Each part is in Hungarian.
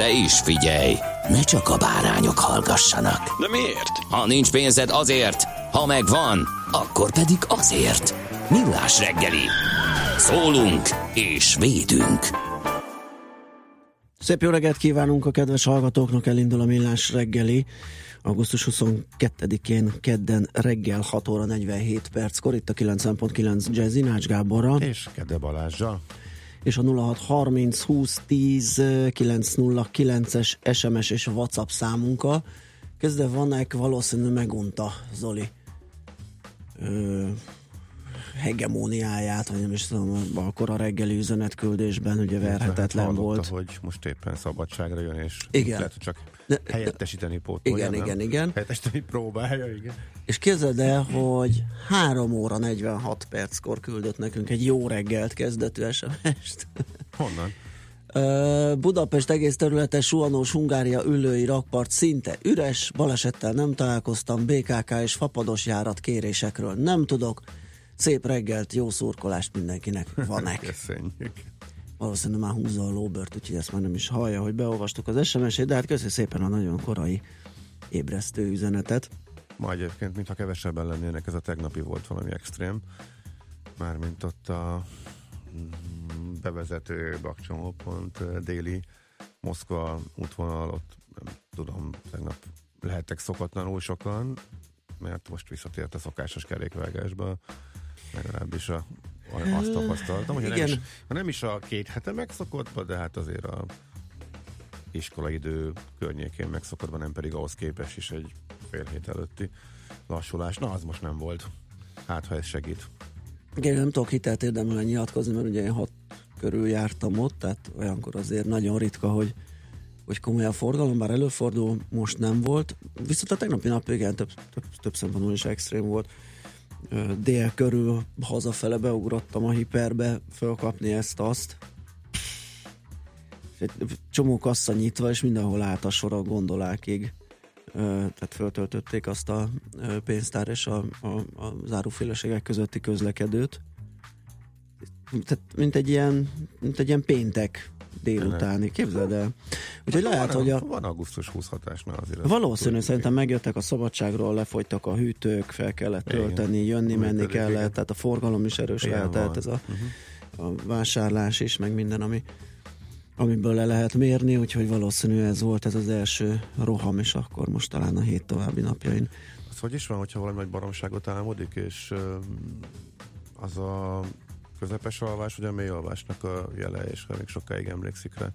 De is figyelj, ne csak a bárányok hallgassanak. De miért? Ha nincs pénzed azért, ha megvan, akkor pedig azért. Millás reggeli. Szólunk és védünk. Szép jó reggelt kívánunk a kedves hallgatóknak, elindul a Millás reggeli. Augusztus 22-én kedden reggel 6 óra 47 perckor, itt a 90.9 Jazzy Nács Gáborral. És Kede Balázsa. És a 0630 20 10 909-es SMS és WhatsApp számunkkal. Kezdve vannak valószínűleg megunta Zoli ö, hegemóniáját, vagy nem is tudom, akkor a reggeli üzenetküldésben ugye verhetetlen Hallotta, volt. hogy most éppen szabadságra jön, és Igen. lehet, hogy csak helyettesíteni pótolja. Igen, nem? igen, igen. Helyettesíteni próbálja, igen. És képzeld el, hogy 3 óra 46 perckor küldött nekünk egy jó reggelt kezdetű SMS-t. Honnan? Budapest egész területe suhanós Hungária ülői rakpart szinte üres, balesettel nem találkoztam, BKK és fapados járat kérésekről nem tudok. Szép reggelt, jó szurkolást mindenkinek, van-e? Köszönjük. Valószínűleg már húzza a lóbört, úgyhogy ezt már nem is hallja, hogy beolvastuk az SMS-ét, de hát köszönjük szépen a nagyon korai ébresztő üzenetet. Ma egyébként, mintha kevesebben lennének, ez a tegnapi volt valami extrém. Mármint ott a mm, bevezető bakcsomópont ö, déli Moszkva útvonal, ott nem tudom, tegnap lehettek szokatlanul sokan, mert most visszatért a szokásos kerékvágásba, legalábbis a, azt tapasztaltam, hogy ha nem, igen. is, nem is a két hete megszokottba, de hát azért a iskolaidő környékén megszokottban, nem pedig ahhoz képest is egy fél hét előtti lassulás. Na, az most nem volt. Hát, ha ez segít. Igen, nem tudok hitelt érdemelen nyilatkozni, mert ugye én hat körül jártam ott, tehát olyankor azért nagyon ritka, hogy, hogy komoly a forgalom, bár előfordul, most nem volt. Viszont a tegnapi nap igen, több, több, több szempontból is extrém volt. Dél körül hazafele beugrottam a hiperbe, fölkapni ezt-azt. Csomó kassa nyitva, és mindenhol állt a sor a gondolákig. Tehát föltöltötték azt a pénztár és a, a, a záruféleségek közötti közlekedőt. Tehát mint egy ilyen, mint egy ilyen péntek délutáni, képzeld el. Úgyhogy lehet, van, hogy a, van augusztus 20 hatásnál azért. Valószínű, szerintem megjöttek a szabadságról, lefogytak a hűtők, fel kellett Igen. tölteni, jönni, menni Működik, kellett, igen. tehát a forgalom is erős Igen, lehetett, van. ez a, Mhm. a vásárlás is, meg minden, ami amiből le lehet mérni, úgyhogy valószínű ez volt ez az első roham, és akkor most talán a hét további napjain. Az hogy is van, hogyha valami nagy baromságot álmodik, és az a közepes alvás, vagy a mély alvásnak a jele, és ha még sokáig emlékszik rá.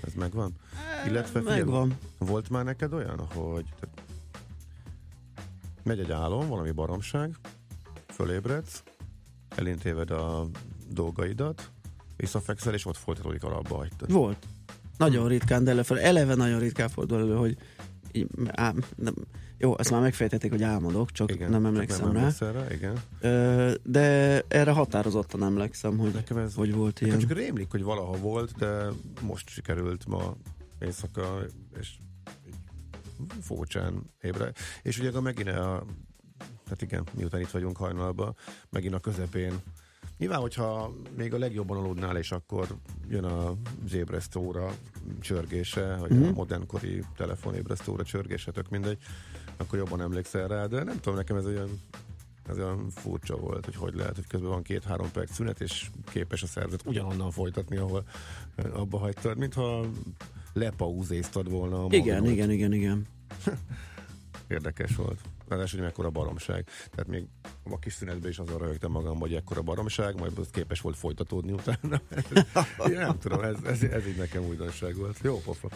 Ez megvan? Illetve Megvan. Volt már neked olyan, hogy megy egy álom, valami baromság, fölébredsz, elintéved a dolgaidat, visszafekszel, és ott folytatódik alapba hagytad. Volt. Nagyon ritkán, de eleve, eleve nagyon ritkán fordul elő, hogy így, ám, nem, jó, ezt már megfejtették, hogy álmodok, csak Igen, nem csak emlékszem nem rá. rá. Igen. Ö, De erre határozottan emlékszem, hogy, Nekem ez hogy volt Nekem ilyen. csak rémlik, hogy valaha volt, de most sikerült ma éjszaka, és fócsán ébre. És ugye megint a, tehát igen, miután itt vagyunk hajnalban, megint a közepén Nyilván, hogyha még a legjobban aludnál, és akkor jön az ébresztóra csörgése, vagy Mhm. a modernkori telefonébresztóra csörgése, tök mindegy, akkor jobban emlékszel rá, de nem tudom, nekem ez olyan ez olyan furcsa volt, hogy hogy lehet, hogy közben van két-három perc szünet, és képes a szervezet ugyanonnan folytatni, ahol abba hagytad, mintha lepauzéztad volna a Igen, magnót. igen, igen, igen. Érdekes volt. Ráadásul, hogy mekkora baromság. Tehát még a kis szünetben is azon röhögtem magam, hogy ekkora baromság, majd az képes volt folytatódni utána. Nem tudom, ez, ez, ez így nekem újdonság volt. Jó pofa.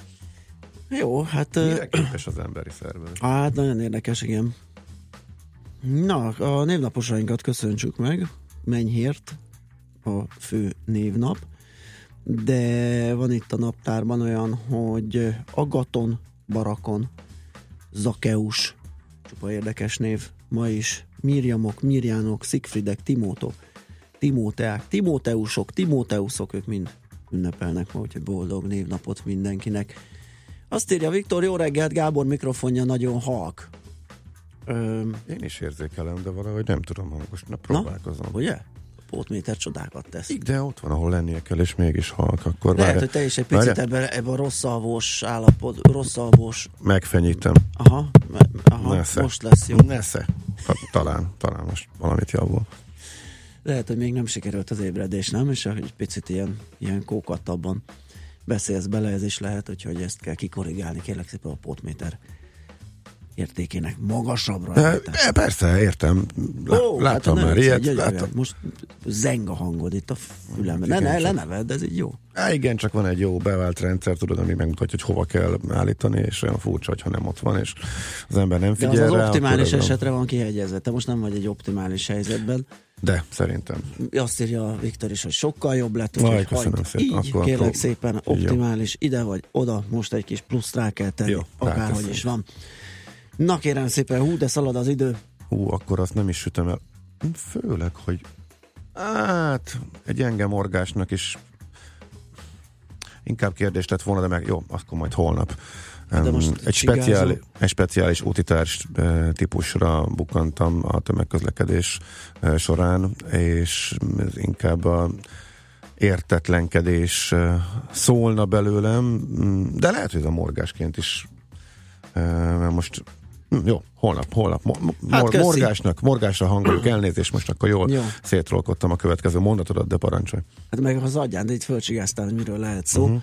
Jó, hát... Mire képes az emberi szervezet? Hát nagyon érdekes, igen. Na, a névnaposainkat köszöntsük meg. Menyhért a fő névnap. De van itt a naptárban olyan, hogy Agaton, Barakon, Zakeus, csupa érdekes név, ma is Mirjamok, Mirjánok, Szigfridek, Timótok, Timóteák, Timóteusok, Timóteuszok, ők mind ünnepelnek ma, úgyhogy boldog névnapot mindenkinek. Azt írja Viktor, jó reggelt, Gábor mikrofonja nagyon halk. Ö, Én is érzékelem, de valahogy nem tudom hangosan. Na, próbálkozom. ugye? A pótméter csodákat tesz. Igen, de ott van, ahol lennie kell, és mégis halk. Akkor Lehet, várj- hogy te is egy picit ebben, ebben a rossz alvós állapot, rossz alvós, Megfenyítem. aha, aha Nesze. most lesz jó. Nesze. Ta- Talán, talán most valamit javul. Lehet, hogy még nem sikerült az ébredés, nem? És egy picit ilyen, ilyen kókattabban beszélsz bele, ez is lehet, úgyhogy ezt kell kikorrigálni, kérlek szépen a pótméter értékének magasabbra. E, persze, értem. Lá, Ó, láttam hát már ilyet. gyere, Láttam. Most zeng a hangod itt a fülemben. Ne, ne, leneved, ez így jó. Á, igen, csak van egy jó bevált rendszer, tudod, ami megmutatja, hogy hova kell állítani, és olyan furcsa, hogyha nem ott van, és az ember nem De figyel az az rá, optimális esetre van kihegyezve. Te most nem vagy egy optimális helyzetben. De, szerintem. Azt írja a Viktor is, hogy sokkal jobb lett. Vaj, úgyhogy köszönöm hagyd szépen. Így, Akkor kérlek prób- szépen, Így jó. optimális, ide vagy oda, most egy kis pluszt rá kell tenni, Jó, akárhogy is van. Na kérem szépen, hú, de szalad az idő. Hú, akkor azt nem is sütöm el. Főleg, hogy hát egy gyenge morgásnak is inkább kérdést lett volna, de meg jó, akkor majd holnap. de most egy, speciális, egy speciális útitárs eh, típusra bukantam a tömegközlekedés eh, során, és inkább a értetlenkedés eh, szólna belőlem, mm, de lehet, hogy ez a morgásként is mert most hm, jó, holnap, holnap. Hát mor- köszi. morgásnak, morgásra hangoljuk elnézést, most akkor jól Jó. szétrolkodtam a következő mondatodat, de parancsolj. Hát meg az adján, de itt fölcsigáztál, hogy miről lehet szó. Uh-huh.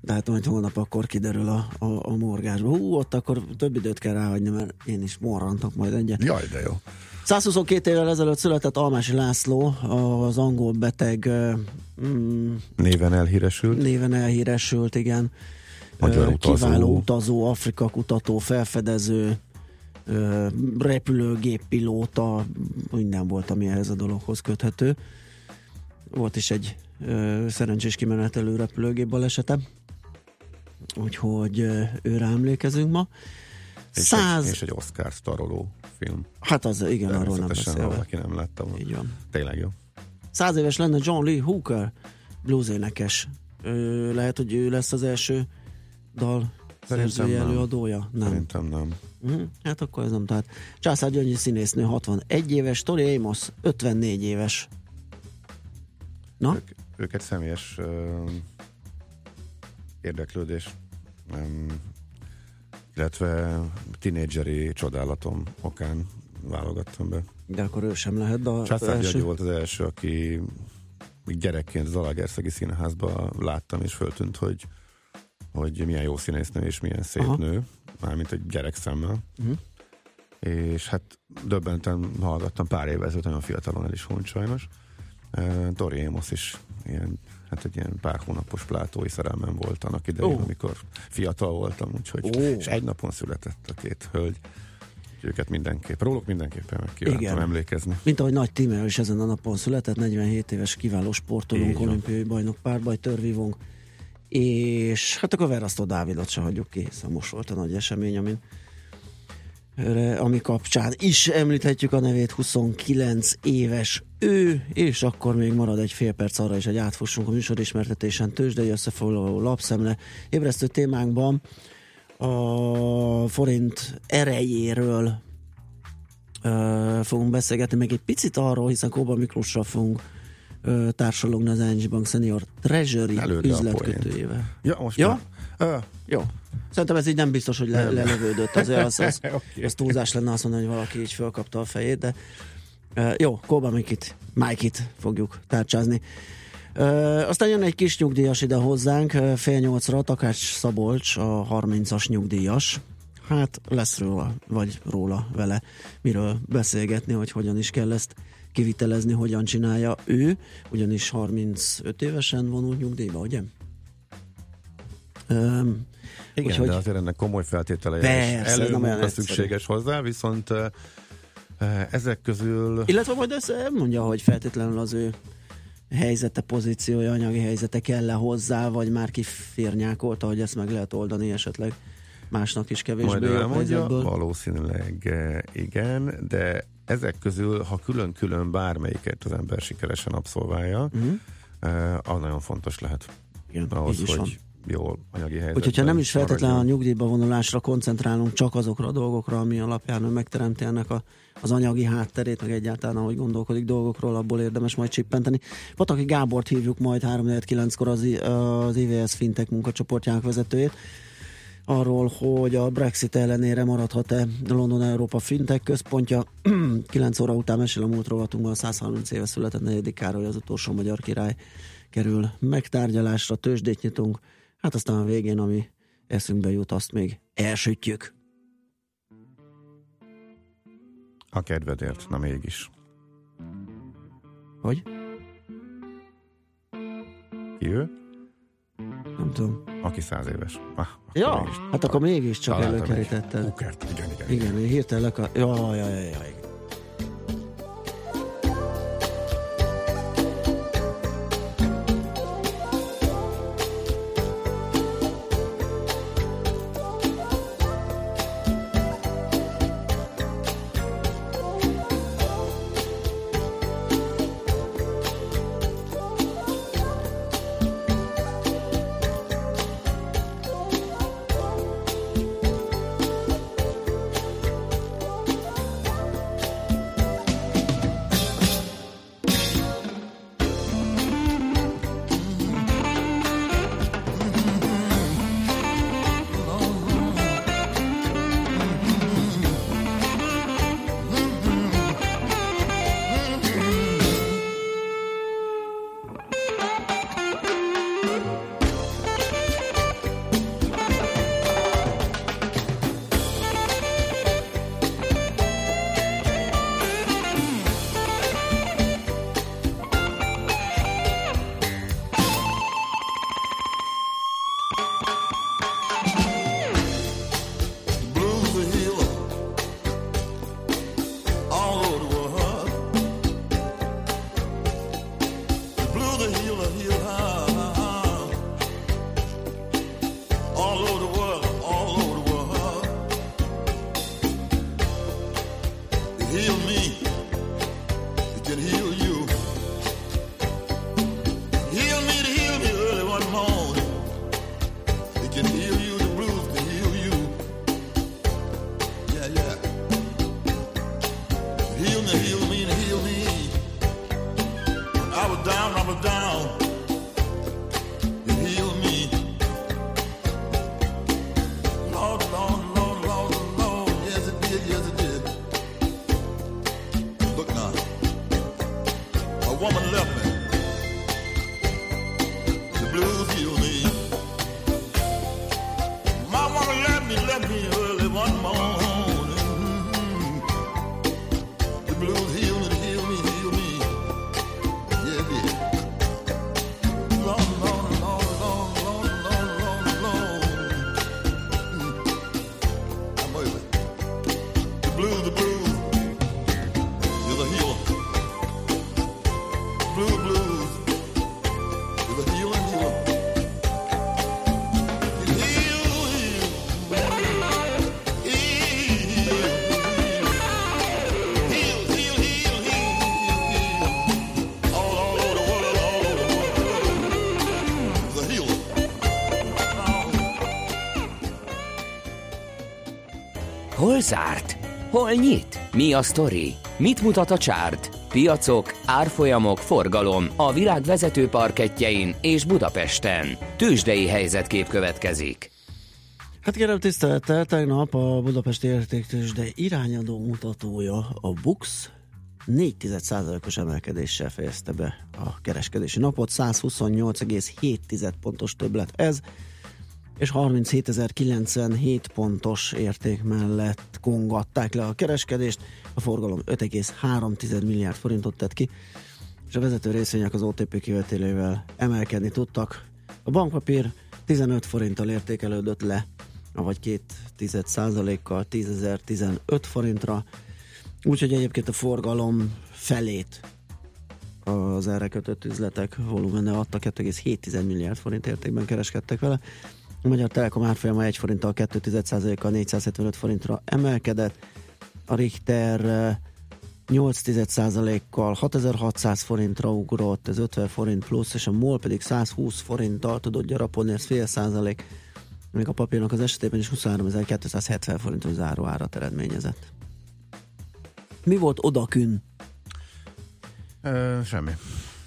De hát majd holnap akkor kiderül a, a, a morgásba. Hú, ott akkor több időt kell ráhagyni, mert én is morrantok majd egyet. Jaj, de jó. 122 évvel ezelőtt született Almási László, az angol beteg mm, Néven elhíresült. néven elhíresült, igen. Magyar utazó. Kiváló utazó, Afrika kutató, felfedező, repülőgéppilóta, minden volt, ami ehhez a dologhoz köthető. Volt is egy szerencsés kimenetelő repülőgép balesete, úgyhogy őre emlékezünk ma. És, Száz, egy, és egy Oscar sztaroló film. hát az, igen, arról nem Természetesen, ha beszélve. valaki nem látta volna. Így van. Tényleg jó. Száz éves lenne John Lee Hooker, bluesénekes. Ö, lehet, hogy ő lesz az első dal Szerintem nem. előadója? Nem. Szerintem nem. Mhm, Hát akkor ez nem. Tehát Császár Gyöngyi színésznő 61 éves, Tori Amos 54 éves. Na? Ők, ők egy személyes ö, érdeklődés, um, illetve tinédzseri csodálatom okán válogattam be. De akkor ő sem lehet, az Császár György első... volt az első, aki gyerekként az Alagerszegi Színházba láttam, és föltűnt, hogy, hogy milyen jó színésznő, és milyen szép Aha. nő, mármint egy gyerek szemmel. Mhm. És hát döbbenten hallgattam pár évvel ezelőtt, nagyon fiatalon el is hunyt sajnos. Uh, Tori Amos is ilyen, hát egy ilyen pár hónapos plátói szerelmem volt annak idején, oh. amikor fiatal voltam, úgyhogy, Ó. és egy napon született a két hölgy. Őket mindenképp, róluk mindenképpen meg kívántam Igen. emlékezni. Mint ahogy Nagy Tímea is ezen a napon született, 47 éves kiváló sportolónk, olimpiai bajnok, párbaj törvívónk, és hát akkor Verasztó Dávidot se hagyjuk ki, hiszen most volt a nagy esemény, amin ami kapcsán is említhetjük a nevét, 29 éves ő, és akkor még marad egy fél perc arra is, hogy átfussunk a műsorismertetésen tőzsdei összefoglaló lapszemle. Ébresztő témánkban a forint erejéről ö, fogunk beszélgetni, meg egy picit arról, hiszen Kóba Miklósra fogunk társalogni az NG Bank Senior Treasury Előre a üzletkötőjével. Ja, most Ja? már- Ö, Jó. Szerintem ez így nem biztos, hogy le, lelövődött. Azért az, az, Oké. az túlzás lenne azt mondani, hogy valaki így fölkapta a fejét, de uh, jó, Kóba Mikit, Mike-it fogjuk tárcsázni. Ö, aztán jön egy kis nyugdíjas ide hozzánk, fél nyolcra, Takács Szabolcs, a 30-as nyugdíjas. Hát lesz róla, vagy róla vele, miről beszélgetni, hogy hogyan is kell ezt kivitelezni, hogyan csinálja ő, ugyanis 35 évesen vonult nyugdíjba, ugye? Öm, Igen, Úgyhogy- de azért ennek komoly feltételei Persze, olyan előmunka egyszerű. szükséges hozzá, viszont ezek közül Illetve majd ezt mondja, hogy feltétlenül az ő helyzete, pozíciója, anyagi helyzete kell -e hozzá, vagy már kiférnyákolta, hogy ezt meg lehet oldani esetleg másnak is majd kevésbé jobb elmondja, valószínűleg igen, de ezek közül, ha külön-külön bármelyiket az ember sikeresen abszolválja, Uh-huh. az nagyon fontos lehet Igen, ahhoz, is van. hogy jól anyagi helyzetben Úgyhogy ha nem is feltétlenül a nyugdíjba vonulásra koncentrálunk, csak azokra a dolgokra, ami alapján ő megteremti ennek a, az anyagi hátterét, meg egyáltalán ahogy gondolkodik dolgokról, abból érdemes majd csippenteni. Pataki Gábort hívjuk majd 3-4-9-kor az, az IVS Fintech munkacsoportjának vezetőjét, arról, hogy a Brexit ellenére maradhat-e London Európa Fintech központja. 9 óra után mesél a múlt rovatunkban a 130 éve született negyedik Károly az utolsó magyar király kerül megtárgyalásra, tőzsdét nyitunk, hát aztán a végén, ami eszünkbe jut, azt még elsütjük. A kedvedért, na mégis. Hogy? Ki ő? Nem tudom. Aki száz éves. Ah, akkor Ja, mégis. hát akkor mégiscsak előkerítetted. Igen, igen. Igen, én hirtelen leka... Jaj, jaj, jaj, jaj. blues Hol zárt? Hol nyit? Mi a sztori? Mit mutat a csárt? Piacok, árfolyamok, forgalom a világ vezető parketjein és Budapesten. Tősdei helyzetkép következik. Hát kérem tisztelettel, tegnap a Budapesti Értéktős, de irányadó mutatója a BUX 4,1%-os emelkedéssel fejezte be a kereskedési napot, 128,7 pontos többlet ez, és 37.097 pontos érték mellett kongatták le a kereskedést, a forgalom 5,3 milliárd forintot tett ki, és a vezető részvények az OTP kivetélével emelkedni tudtak. A bankpapír 15 forinttal értékelődött le, vagy 2 százalékkal 10.015 forintra, úgyhogy egyébként a forgalom felét az erre kötött üzletek volumene adta, 2,7 milliárd forint értékben kereskedtek vele. A Magyar Telekom árfolyama 1 forinttal 2,1%-kal 475 forintra emelkedett. A Richter eh, 8,1%-kal 6600 forintra ugrott, ez 50 forint plusz, és a MOL pedig 120 forinttal tudott gyarapodni, ez fél százalék, még a papírnak az esetében is 23.270 forintos záróárat eredményezett. Mi volt odakün? Ö, semmi.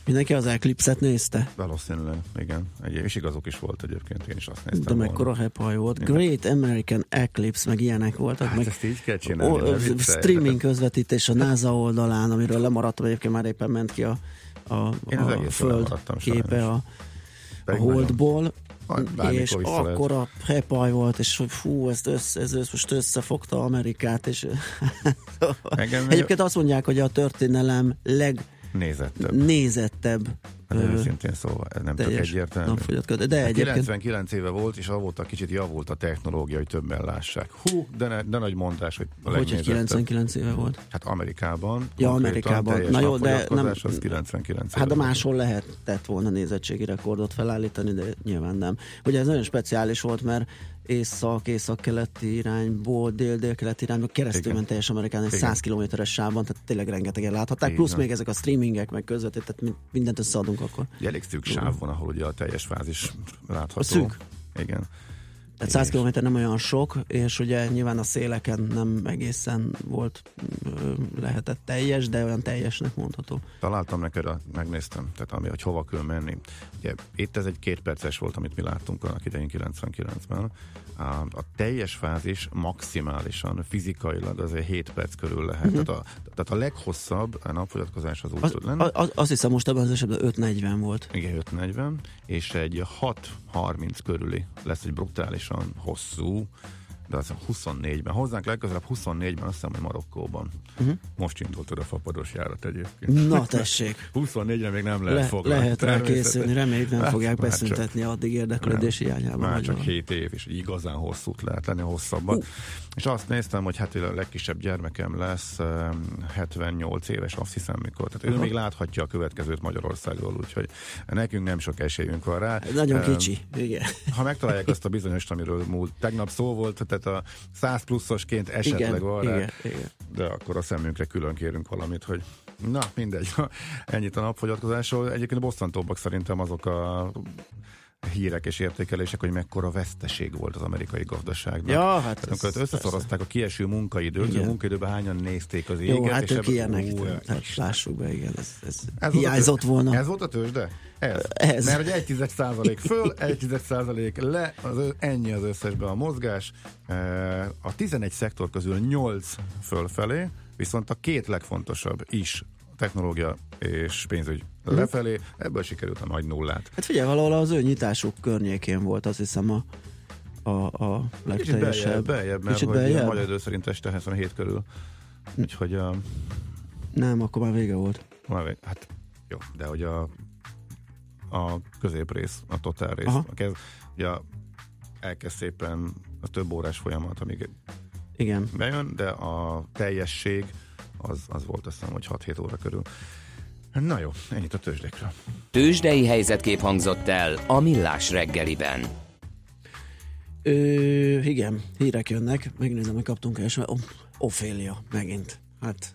Mindenki az Eclipse-et nézte? Valószínűleg, igen. Egy, és igazok is volt egyébként, én is azt néztem De volna. mekkora hepaj volt. Igen. Great American Eclipse, meg ilyenek voltak. Hát meg ezt így kell csinálni. o, streaming közvetítés a NASA oldalán, amiről lemaradtam, egyébként már éppen ment ki a, a, Én a föld képe a, a holdból. Bármikor és akkor a hepaj volt, és hogy fú, ezt össze, ez össze, most összefogta Amerikát, és Engem egyébként azt mondják, hogy a történelem nézettebb. legnézettebb Hát őszintén szóval, ez nem csak egyértelmű. napfogyatkozás. De egyébként 99 éve volt, és avóta kicsit javult a technológia, hogy többen lássák. Hú, de, ne, de nagy mondás, hogy a hogy, hogy legnézettebb. 99 éve volt. Hát Amerikában. Ja, Amerikában. Na jó, de nem- Az 99 Hát de máshol lehetett volna nézettségi rekordot felállítani, de nyilván nem. Ugye ez nagyon speciális volt, mert észak, észak-keleti irányból, dél-dél-keleti irányból keresztül Igen. ment teljes Amerikán egy Igen. 100 kilométeres sávban, tehát tényleg rengetegen láthatták, Így plusz még ezek a streamingek, meg közvetít, tehát mi- mindent összeadunk akkor. Elég szűk sáv van, ahol ugye a teljes fázis látható. A szűk. Igen. Tehát 100 És- km nem olyan sok, és ugye nyilván a széleken nem egészen volt, lehetett teljes, de olyan teljesnek mondható. Találtam neked, a, megnéztem, tehát ami, hogy hova kell menni. Ugye, itt ez egy két perces volt, amit mi láttunk annak idején 99-ben. A, a teljes fázis maximálisan fizikailag azért 7 perc körül lehet. Uh-huh. Tehát, a, tehát a leghosszabb a napfogyatkozás az úgy Az, tud lenni. az, az, azt hiszem most ebben az esetben 5.40 volt. Igen, 540, és egy 6.30 körüli lesz egy brutálisan hosszú, de az 24-ben. Hozzánk legközelebb 24-ben, azt hiszem, hogy Marokkóban. Uh-huh. Most indult oda a fapados járat egyébként. Na tessék! 24-re még nem lehet Le, foglalni. lehet rá készülni, reméljük nem Hát, fogják beszüntetni addig érdeklődés hiányában. Már csak nagyon. 7 év, és igazán hosszút lehet lenni hosszabban. Uh. És azt néztem, hogy hát a legkisebb gyermekem lesz em, 78 éves, azt hiszem mikor. Tehát ő Aha. még láthatja a következőt Magyarországról, úgyhogy nekünk nem sok esélyünk van rá. Nagyon kicsi, igen. ha megtalálják azt a bizonyos, amiről múlt tegnap szó volt, tehát a 100 pluszosként esetleg Igen, van rá, igen, igen. de akkor a szemünkre külön kérünk valamit, hogy na mindegy, ennyit a napfogyatkozásról. Egyébként bosszantóbbak szerintem azok a hírek és értékelések, hogy mekkora veszteség volt az amerikai gazdaságnak. Ja, hát Tehát, ez- amikor összeszorozták a kieső munkaidőt, a munkaidőben hányan nézték az éget, Jó, hát és ők ilyenek, Ú, tehát lássuk be, igen, ez, ez, ez volt hiányzott tő- volna. Ez volt a tőzsde? Ez. Ez. Mert egy tized százalék föl, egy tized százalék le, az, ennyi az összesben a mozgás. A 11 szektor közül 8 fölfelé, viszont a két legfontosabb is technológia és pénzügy. Lefelé, ebből sikerült a nagy nullát. Hát figyelj, valahol az ő nyitásuk környékén volt, azt hiszem a, a, a Kicsit beljebb, legteljesebb. beljebb mert Kicsit beljebb? magyar idő szerint este 77 körül. Úgyhogy a, Nem, akkor már vége volt. már vég- hát jó, de hogy a, a középrész, a totál rész, Aha. a kez, ugye a- elkezd szépen a több órás folyamat, amíg Igen. bejön, de a teljesség az, az volt azt hiszem, hogy 6-7 óra körül. Na jó, ennyit a tőzsdékről. Tőzsdei helyzetkép hangzott el a Millás reggeliben. Ö, igen, hírek jönnek. Megnézem, hogy kaptunk első. Oh, Ophélia, megint. Hát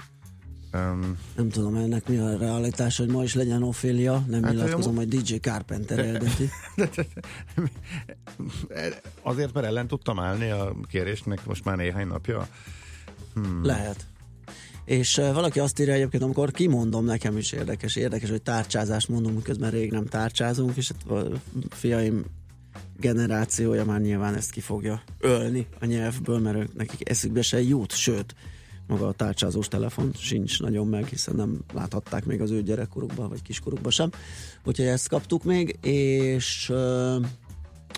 Um, nem tudom ennek mi a realitás, hogy ma is legyen Ophélia. Nem Hát, nyilatkozom, hogy DJ Carpenter eldönti. azért, mert ellen tudtam állni a kérésnek most már néhány napja. Hmm. Lehet. És valaki azt írja egyébként, amikor kimondom, nekem is érdekes, érdekes, hogy tárcsázást mondunk, miközben rég nem tárcsázunk, és hát a fiaim generációja már nyilván ezt ki fogja ölni a nyelvből, mert nekik eszükbe se jut, sőt, maga a tárcsázós telefon sincs nagyon meg, hiszen nem láthatták még az ő gyerekkorukban, vagy kiskorukban sem. Úgyhogy ezt kaptuk még, és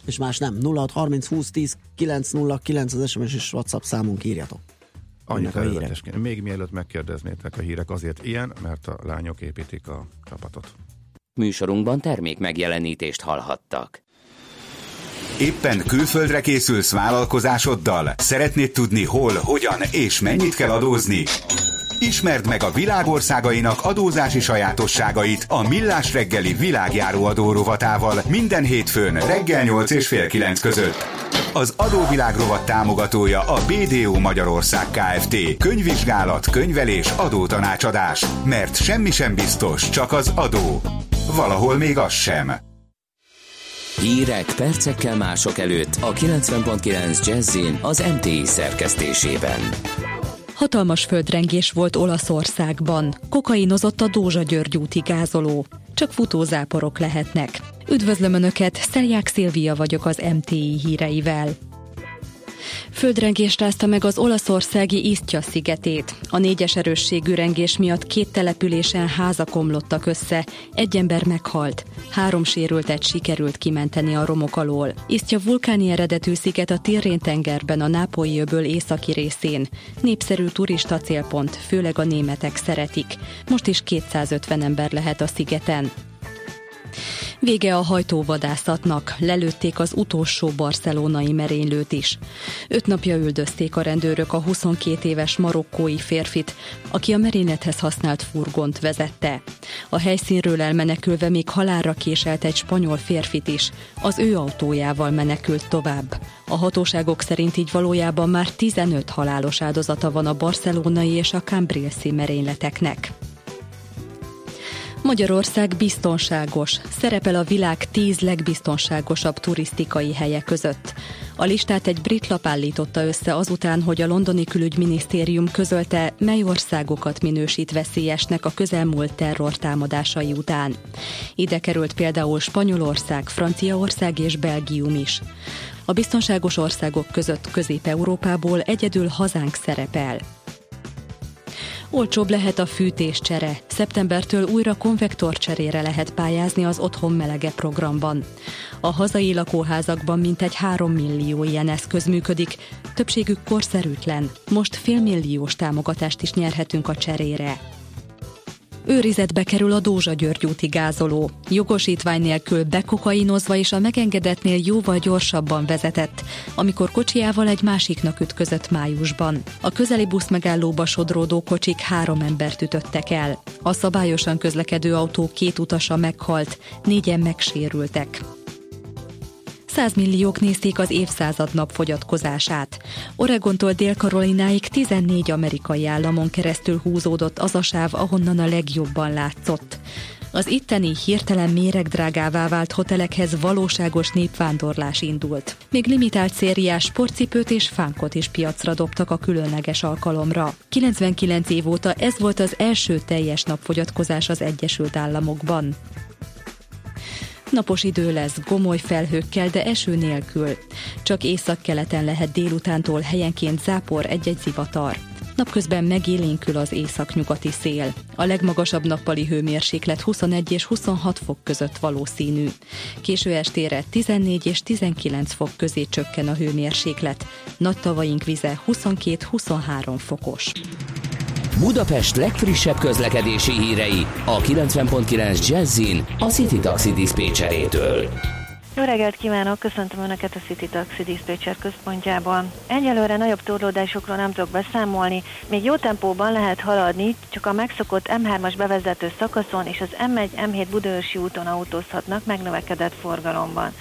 és más nem. 06 30 20 10 909 az SMS és WhatsApp számunk írjatok. Annyit Ennek a hírek. előzetesként. Még mielőtt megkérdeznétek a hírek, azért ilyen, mert a lányok építik a csapatot. Műsorunkban termék megjelenítést hallhattak. Éppen külföldre készülsz vállalkozásoddal? Szeretnéd tudni hol, hogyan és mennyit kell adózni? Ismerd meg a világországainak adózási sajátosságait a Millás reggeli világjáró adó rovatával minden hétfőn reggel 8 és fél 9 között. Az adóvilág rovat támogatója a BDO Magyarország Kft. Könyvvizsgálat, könyvelés, adótanácsadás. Mert semmi sem biztos, csak az adó. Valahol még az sem. Hírek percekkel mások előtt a 90.9 Jazzin az MTI szerkesztésében. Hatalmas földrengés volt Olaszországban. Kokainozott a Dózsa György úti gázoló. Csak futózáporok lehetnek. Üdvözlöm Önöket, Szelják Szilvia vagyok az MTI híreivel. Földrengés rázta meg az olaszországi Isztya szigetét. A négyes erősségű rengés miatt két településen házak omlottak össze, egy ember meghalt, három sérültet sikerült kimenteni a romok alól. Isztya vulkáni eredetű sziget a Tirrén tengerben a Nápolyi öböl északi részén. Népszerű turista célpont, főleg a németek szeretik. Most is 250 ember lehet a szigeten. Vége a hajtóvadászatnak, lelőtték az utolsó barcelonai merénylőt is. Öt napja üldözték a rendőrök a 22 éves marokkói férfit, aki a merénylethez használt furgont vezette. A helyszínről elmenekülve még halálra késelt egy spanyol férfit is, az ő autójával menekült tovább. A hatóságok szerint így valójában már 15 halálos áldozata van a barcelonai és a Cambrils-i merényleteknek. Magyarország biztonságos, szerepel a világ 10 legbiztonságosabb turisztikai helye között. A listát egy brit lap állította össze azután, hogy a londoni külügyminisztérium közölte, mely országokat minősít veszélyesnek a közelmúlt terrortámadásai után. Ide került például Spanyolország, Franciaország és Belgium is. A biztonságos országok között Közép-Európából egyedül hazánk szerepel. Olcsóbb lehet a fűtéscsere. Szeptembertől újra konvektorcserére lehet pályázni az Otthon Melege programban. A hazai lakóházakban mintegy 3 millió ilyen eszköz működik, többségük korszerűtlen. Most félmilliós támogatást is nyerhetünk a cserére. Őrizetbe kerül a Dózsa György úti gázoló. Jogosítvány nélkül bekokainozva és a megengedetnél jóval gyorsabban vezetett, amikor kocsiával egy másiknak ütközött májusban. A közeli buszmegállóba sodródó kocsik három embert ütöttek el. A szabályosan közlekedő autó két utasa meghalt, négyen megsérültek. 100 milliók nézték az évszázad napfogyatkozását. Oregontól Dél-Karolináig 14 amerikai államon keresztül húzódott az a sáv, ahonnan a legjobban látszott. Az itteni hirtelen méregdrágává vált hotelekhez valóságos népvándorlás indult. Még limitált szériás sportcipőt és fánkot is piacra dobtak a különleges alkalomra. 99 év óta ez volt az első teljes napfogyatkozás az Egyesült Államokban. Napos idő lesz, gomoly felhőkkel, de eső nélkül. Csak északkeleten lehet délutántól helyenként zápor egy-egy zivatar. Napközben megélénkül az északnyugati szél. A legmagasabb nappali hőmérséklet 21 és 26 fok között valószínű. Késő estére 14 és 19 fok közé csökken a hőmérséklet. Nagy tavaink vize 22-23 fokos. Budapest legfrissebb közlekedési hírei a 90.9 Jazzin a City Taxi Dispécsejétől. Jó reggelt kívánok, köszöntöm Önöket a City Taxi Dispatcher központjában. Egyelőre nagyobb torlódásokról nem tudok beszámolni, még jó tempóban lehet haladni, csak a megszokott M3-as bevezető szakaszon és az M1 M7 Budaörsi úton autózhatnak megnövekedett forgalomban.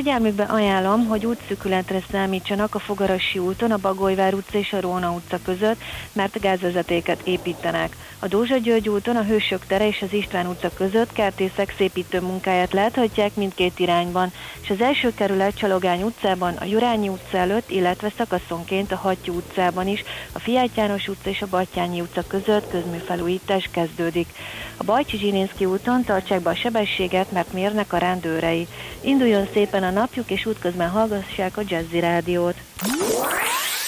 Figyelmükbe ajánlom, hogy útszükületre számítsanak a Fogarasi úton, a Bagolyvár utca és a Róna utca között, mert gázvezetéket építenek. A Dózsa György úton, a Hősök tere és az István utca között kertészek szépítő munkáját láthatják mindkét irányban, és az első kerület Csalogány utcában, a Jurányi utca előtt, illetve szakaszonként a Hattyú utcában is, a Fiát János utca és a Battyányi utca között közműfelújítás kezdődik. A Bajcsi Zsilinszki úton tartsák be a sebességet, mert mérnek a rendőrei. Induljon szépen a napjuk, és útközben hallgassák a Jazzy Rádiót.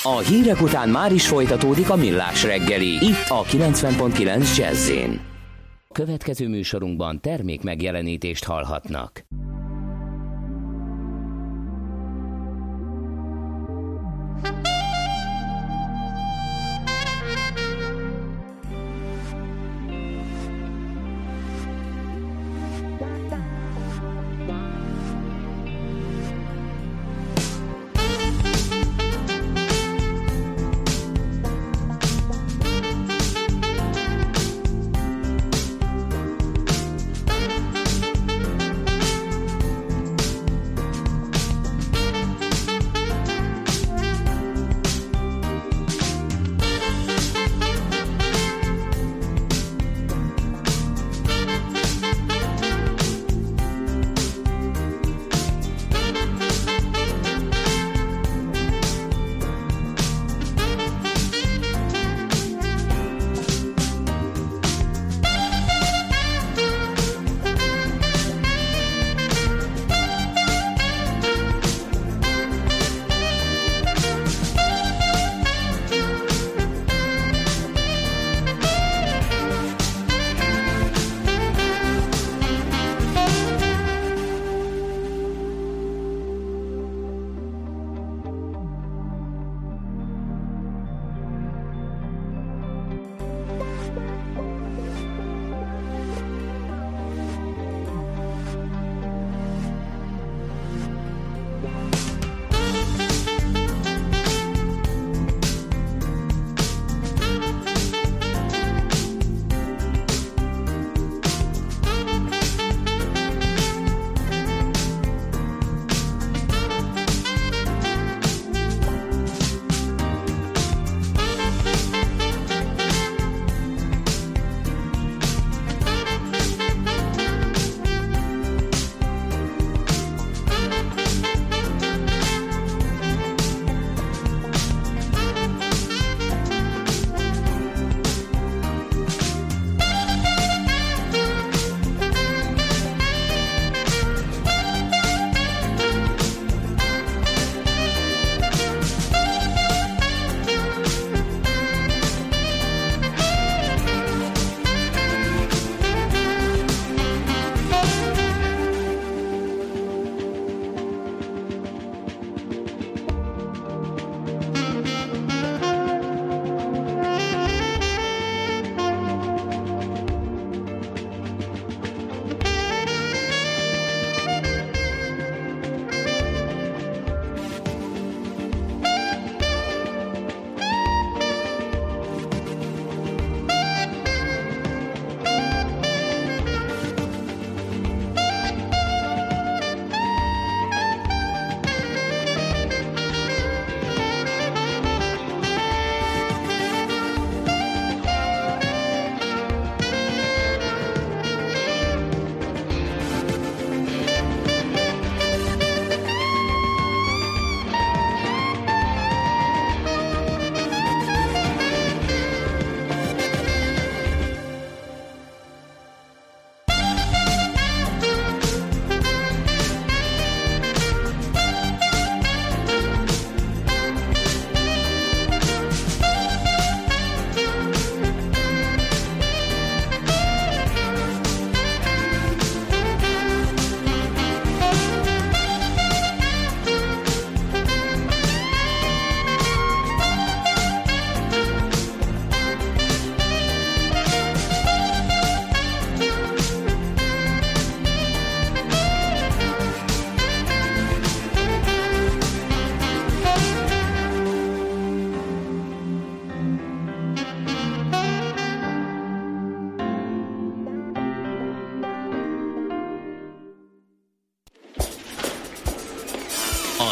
A hírek után már is folytatódik a millás reggeli, itt a 90.9 jazz Következő műsorunkban termék megjelenítést hallhatnak.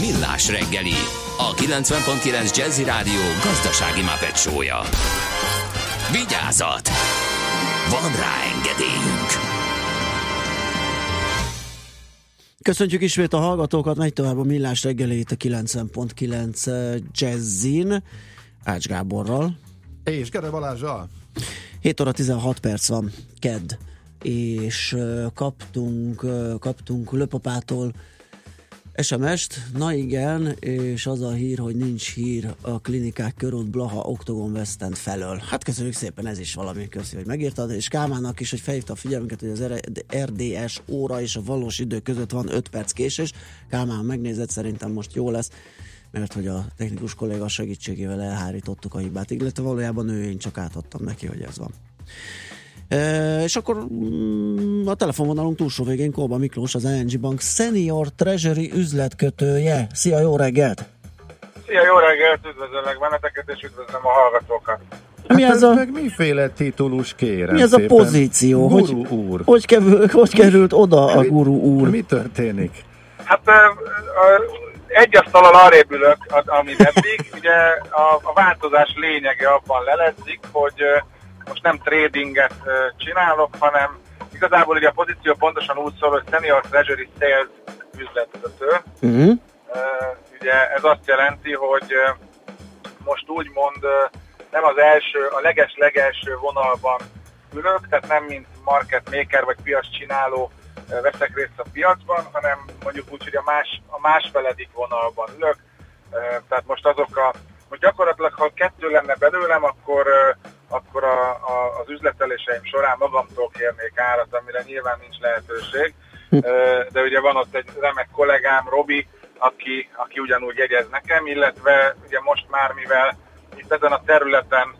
Millás reggeli, a 90.9 Jazzy Rádió gazdasági mapetsója. Vigyázat! Van rá engedélyünk! Köszöntjük ismét a hallgatókat, megy tovább a Millás reggelét a 90.9 Jazzin, Ács Gáborral. És Gere Balázsral. 7 óra 16 perc van, kedd, és ö, kaptunk, ö, kaptunk Löpapától SMS-t, na igen, és az a hír, hogy nincs hír a klinikák körút Blaha Octagon West End felől. Hát köszönjük szépen, ez is valami, köszi, hogy megírtad, és Kálmának is, hogy felhívta a figyelmünket, hogy az RDS óra és a valós idő között van 5 perc késés. Kálmán megnézett, szerintem most jó lesz, mert hogy a technikus kolléga segítségével elhárítottuk a hibát, illetve valójában ő, én csak átadtam neki, hogy ez van. És akkor mm, a telefonvonalunk túlsó végén Kolba Miklós, az ING Bank Senior Treasury üzletkötője. Szia, jó reggelt! Szia, jó reggelt, üdvözöllek benneteket, és üdvözlöm a hallgatókat. Mi hát ez a- meg miféle titulus kérem Mi ez a pozíció? Guru Hogy- úr. Hogy, kerül, hogy került oda a guru úr? Mi történik? Hát egy asztalal arrébb ülök, a- amit eddig. Ugye a, a változás lényege abban leledzik, hogy most nem tradinget csinálok, hanem igazából ugye a pozíció pontosan úgy szól, hogy Senior Treasury Sales üzletvezető. Uh-huh. Ugye ez azt jelenti, hogy most úgymond nem az első, a leges-legelső vonalban ülök, tehát nem mint market maker vagy piac csináló veszek részt a piacban, hanem mondjuk úgy, hogy a, más, a másfeledik vonalban ülök. Tehát most azok a, hogy gyakorlatilag ha kettő lenne belőlem, akkor, akkor a, a, az üzleteléseim során magamtól kérnék árat, amire nyilván nincs lehetőség. Ö, De ugye van ott egy remek kollégám, Robi, aki, aki ugyanúgy jegyez nekem, illetve ugye most már, mivel itt ezen a területen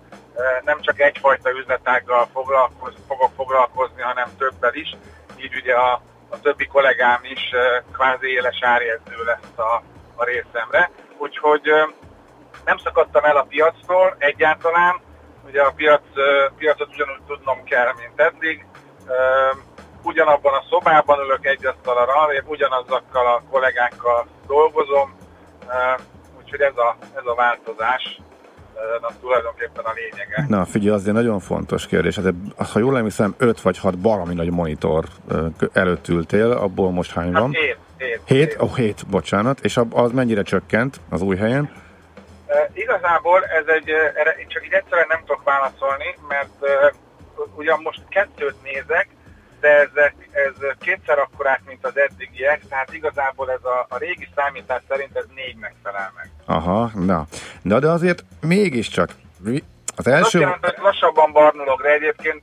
nem csak egyfajta üzletággal foglalkoz, fogok foglalkozni, hanem többel is, így ugye a, a többi kollégám is kvázi éles árjegyző lesz a, a részemre. Úgyhogy nem szakadtam el a piactól egyáltalán, ugye a piac, piacot ugyanúgy tudnom kell, mint eddig. Ugyanabban a szobában ülök egy asztalra arrébb, ugyanazokkal a kollégákkal dolgozom, úgyhogy ez a, ez a változás az tulajdonképpen a lényege. Na figyelj, azért nagyon fontos kérdés. Hát, ha jól emlékszem, 5 vagy 6 baromi nagy monitor előtt ültél, abból most hány Hát van? hét, hét, Hét? Ó, hét, bocsánat. És az mennyire csökkent az új helyen? Igazából ez egy, erre én csak így egyszerűen nem tudok válaszolni, mert ugyan most kettőt nézek, de ezek, ez kétszer akkorák, mint az eddigiek, tehát igazából ez a, a régi számítás szerint ez négynek felel meg. Aha, na. Na de azért mégiscsak az első, hogy lassabban barnulok, de egyébként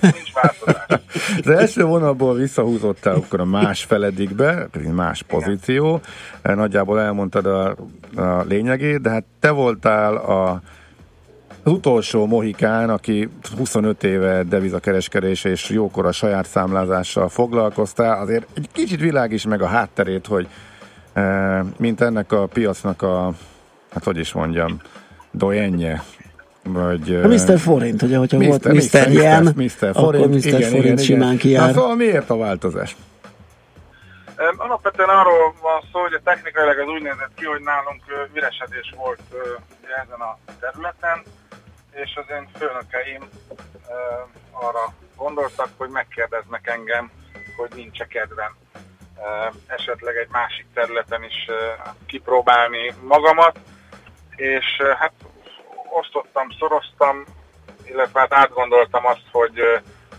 nincs változás. az első vonalból visszahúzottál akkor a más feledikbe, más pozíció. Nagyjából elmondtad a, a lényegét, de hát te voltál a az utolsó mohikán, aki 25 éve devizakereskedés és jókora saját számlázással foglalkoztál, azért egy kicsit világ is meg a hátterét, hogy mint ennek a piacnak a, hát hogy is mondjam, dojenje, vagy... A Mr. Forint, ugye, hogyha Mr. volt Mr. Yen, Mr. akkor Forint, Mr. igen, Forint igen, simán kijár. Na, szóval miért a változás? Alapvetően arról van szó, hogy a technikailag az úgy nézett ki, hogy nálunk üresedés volt ezen a területen, és az én főnökeim arra gondoltak, hogy megkérdeznek engem, hogy nincs-e kedvem esetleg egy másik területen is kipróbálni magamat, és hát osztottam, szoroztam, illetve hát átgondoltam azt, hogy,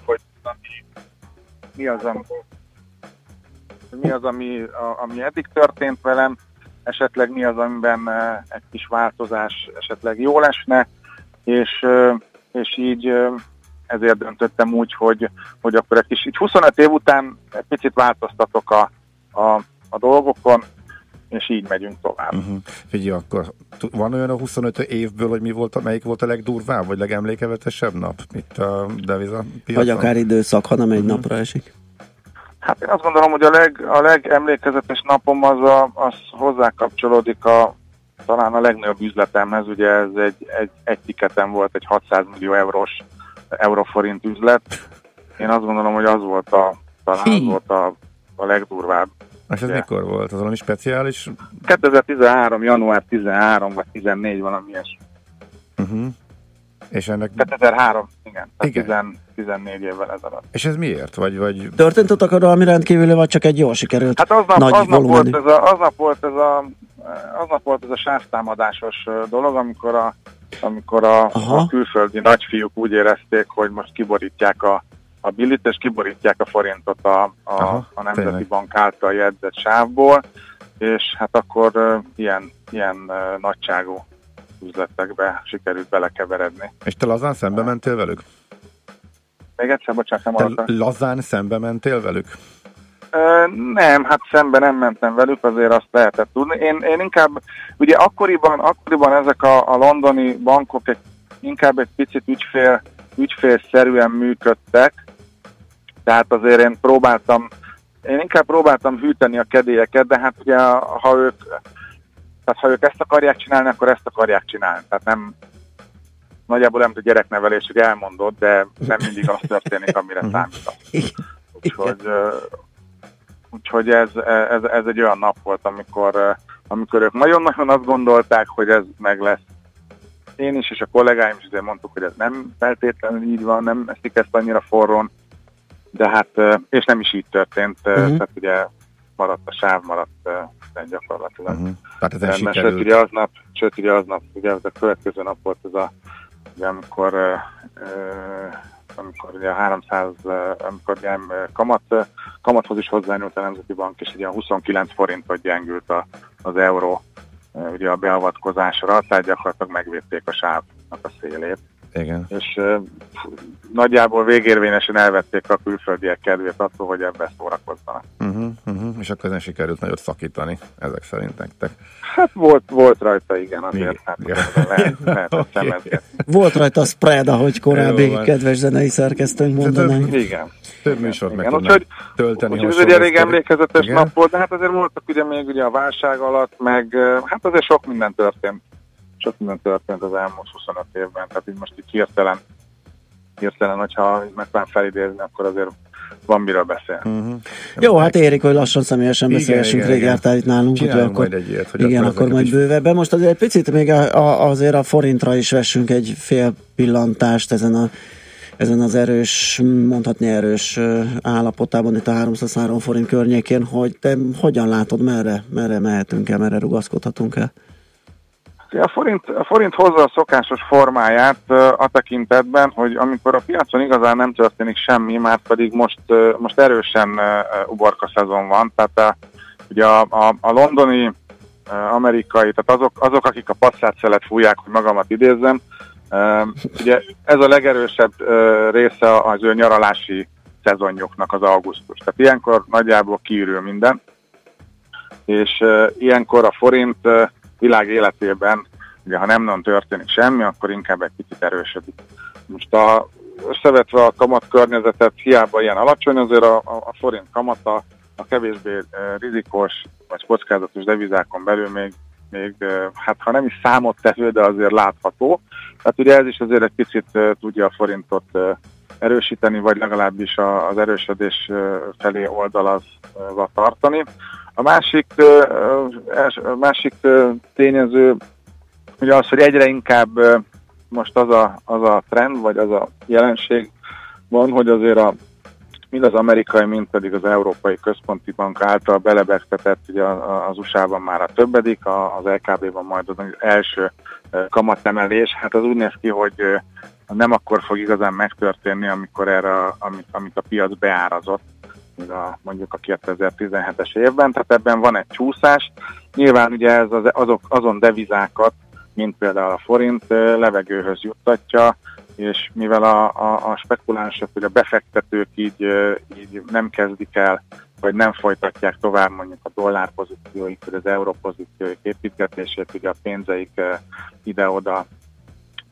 hogy mi az, ami mi az, ami, ami eddig történt velem, esetleg mi az, amiben egy kis változás esetleg jó lesne, és, és így ezért döntöttem úgy, hogy, hogy akkor egy kis, így 25 év után egy picit változtatok a, a, a dolgokon, és így megyünk tovább. Uh-huh. Figyelj, akkor van olyan a 25 évből, hogy mi volt, a, melyik volt a legdurvább, vagy legemlékevetesebb nap itt a deviza piacon? Vagy akár időszak, ha nem egy napra esik. Hát én azt gondolom, hogy a, leg, a legemlékezetes napom az, a, az hozzá kapcsolódik a, talán a legnagyobb üzletemhez, ugye ez egy, egy, egy tiketem volt, egy 600 millió eurós euroforint üzlet. Én azt gondolom, hogy az volt a, talán az volt a, a legdurvább. És ez Ugye. mikor volt? Az valami speciális? 2013. január 13 vagy 14 valami ilyesmi. Uh-huh. És ennek... 2003, igen. Tehát Igen. 10, 14 évvel ezelőtt. És ez miért? Vagy, vagy... Történt ott akkor valami rendkívüli, vagy csak egy jól sikerült Hát aznap, nagy aznap, volt ez a, aznap, volt ez a, aznap volt ez a sávtámadásos dolog, amikor a, amikor a, Aha. a külföldi nagyfiúk úgy érezték, hogy most kiborítják a, a billit, és kiborítják a forintot a, a, Aha, a Nemzeti tényleg. Bank által jegyzett sávból, és hát akkor ö, ilyen, ilyen ö, nagyságú üzletekbe sikerült belekeveredni. És te lazán szembe mentél velük? Még egyszer, bocsánat, nem Te lazán szembe mentél velük? Ö, nem, hát szembe nem mentem velük, azért azt lehetett tudni. Én, én inkább, ugye akkoriban, akkoriban ezek a, a londoni bankok egy, inkább egy picit ügyfél, ügyfélszerűen működtek, tehát azért én próbáltam, én inkább próbáltam hűteni a kedélyeket, de hát ugye ha ők, tehát ha ők ezt akarják csinálni, akkor ezt akarják csinálni. Tehát nem, nagyjából nem a gyereknevelés, hogy elmondod, de nem mindig az történik, amire számítasz. Úgyhogy, úgyhogy ez, ez, ez egy olyan nap volt, amikor, amikor ők nagyon-nagyon azt gondolták, hogy ez meg lesz. Én is, és a kollégáim is azért mondtuk, hogy ez nem feltétlenül így van, nem eszik ezt annyira forrón, de hát, és nem is így történt, uh Mhm. tehát ugye maradt a sáv, maradt gyakorlatilag. Uh-huh. Tehát ezen Mert sőt, sikerült. ugye aznap, sőt, ugye aznap, ugye az a következő nap volt ez a, ugye amikor, amikor ugye a 300, ö, amikor ugye kamat, kamathoz is hozzányúlt a Nemzeti Bank, és ugye a 29 forintot gyengült a, az euró ugye a beavatkozásra, tehát gyakorlatilag megvédték a sávnak a szélét Igen. és nagyjából végérvényesen elvették a külföldiek kedvét attól, hogy ebben szórakozzanak. Uh-huh, uh-huh. És akkor ezen sikerült nagyot szakítani, ezek szerint nektek. Hát volt, volt rajta, igen, azért Igen. hát Igen. lehet, lehet szemezgetni. Volt rajta a spread, ahogy korábbi Jó kedves zenei szerkesztőnk mondanánk. Igen. Több műsort meg Igen, tudnánk úgyhogy, tölteni. úgyhogy ez egy elég emlékezetes Igen? nap volt, de hát azért voltak ugye még ugye a válság alatt, meg hát azért sok minden történt. Sok minden történt az elmúlt 25 évben, tehát így most így hirtelen, hirtelen, hogyha megpróbálom felidézni, akkor azért van miről beszélni. Uh-huh. Jó, hát érik, hogy lassan személyesen Igen, beszélgessünk, igen, rég igen. jártál itt nálunk. úgyhogy akkor, majd egy ilyet, hogy igen, akkor majd is- bővebben. Most azért egy picit még a, a, azért a forintra is vessünk egy fél pillantást ezen a ezen az erős, mondhatni erős állapotában, itt a 303 forint környékén, hogy te hogyan látod, merre, merre mehetünk el, merre rugaszkodhatunk el? A forint, a forint hozza a szokásos formáját a tekintetben, hogy amikor a piacon igazán nem történik semmi, már pedig most, most erősen uborka szezon van, tehát a, ugye a, a, a londoni, amerikai, tehát azok, azok, akik a passzát szelet fújják, hogy magamat idézzem, ugye ez a legerősebb része az ő nyaralási szezonjuknak az augusztus. Tehát ilyenkor nagyjából kiürül minden, és ilyenkor a forint világ életében, ugye ha nem nagyon történik semmi, akkor inkább egy picit erősödik. Most a, összevetve a kamat környezetet hiába ilyen alacsony, azért a, a, a forint kamata a kevésbé uh, rizikos vagy kockázatos devizákon belül még, még uh, hát ha nem is számottevő, de azért látható. Tehát ugye ez is azért egy picit uh, tudja a forintot erősíteni, vagy legalábbis az erősödés felé oldalazva tartani. A másik, a másik tényező ugye az, hogy egyre inkább most az a, az a trend, vagy az a jelenség van, hogy azért a, mind az amerikai, mind pedig az Európai Központi Bank által belebegtetett, ugye az USA-ban már a többedik, az LKB-ban majd az első kamatemelés. Hát az úgy néz ki, hogy nem akkor fog igazán megtörténni, amikor erre, amit, amit a piac beárazott mondjuk a 2017-es évben, tehát ebben van egy csúszás. Nyilván ugye ez az, azok, azon devizákat, mint például a forint levegőhöz juttatja, és mivel a, a, a spekulánsok, vagy a befektetők így, így nem kezdik el, vagy nem folytatják tovább mondjuk a dollár pozícióik, vagy az euró pozícióik építgetését, ugye a pénzeik ide-oda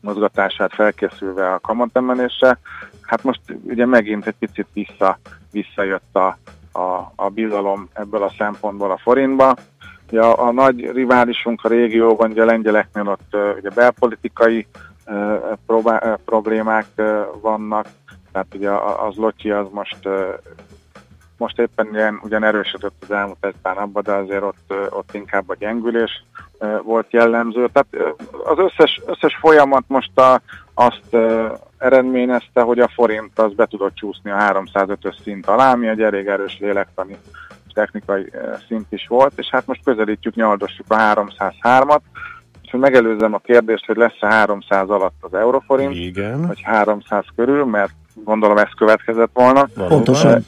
mozgatását felkészülve a kamatemelésre. Hát most ugye megint egy picit vissza, visszajött a, a, a bizalom ebből a szempontból a forintba. Ugye a, nagy riválisunk a régióban, ugye a lengyeleknél ott ugye belpolitikai probá, problémák vannak, tehát ugye az Lotyi az most most éppen ilyen, ugyan erősödött az elmúlt egy pár napban, de azért ott, ott inkább a gyengülés volt jellemző. Tehát az összes, összes folyamat most a, azt eredményezte, hogy a forint az be tudott csúszni a 305-ös szint alá, ami egy elég erős lélektani technikai szint is volt, és hát most közelítjük, nyaldossuk a 303-at, és hogy megelőzzem a kérdést, hogy lesz-e 300 alatt az euróforint, Igen. vagy 300 körül, mert gondolom ez következett volna. Pontosan.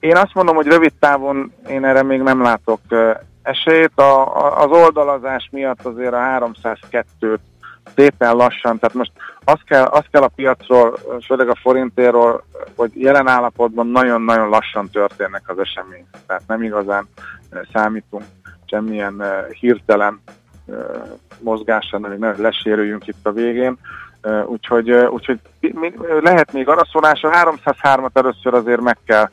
Én azt mondom, hogy rövid távon én erre még nem látok esélyt. A, a, az oldalazás miatt azért a 302-t szépen lassan, tehát most azt kell, azt kell a piacról, főleg a forintéről, hogy jelen állapotban nagyon-nagyon lassan történnek az események. Tehát nem igazán számítunk semmilyen hirtelen mozgásra, hogy ne lesérüljünk itt a végén. Úgyhogy, úgyhogy lehet még araszolás, a 303-at először azért meg kell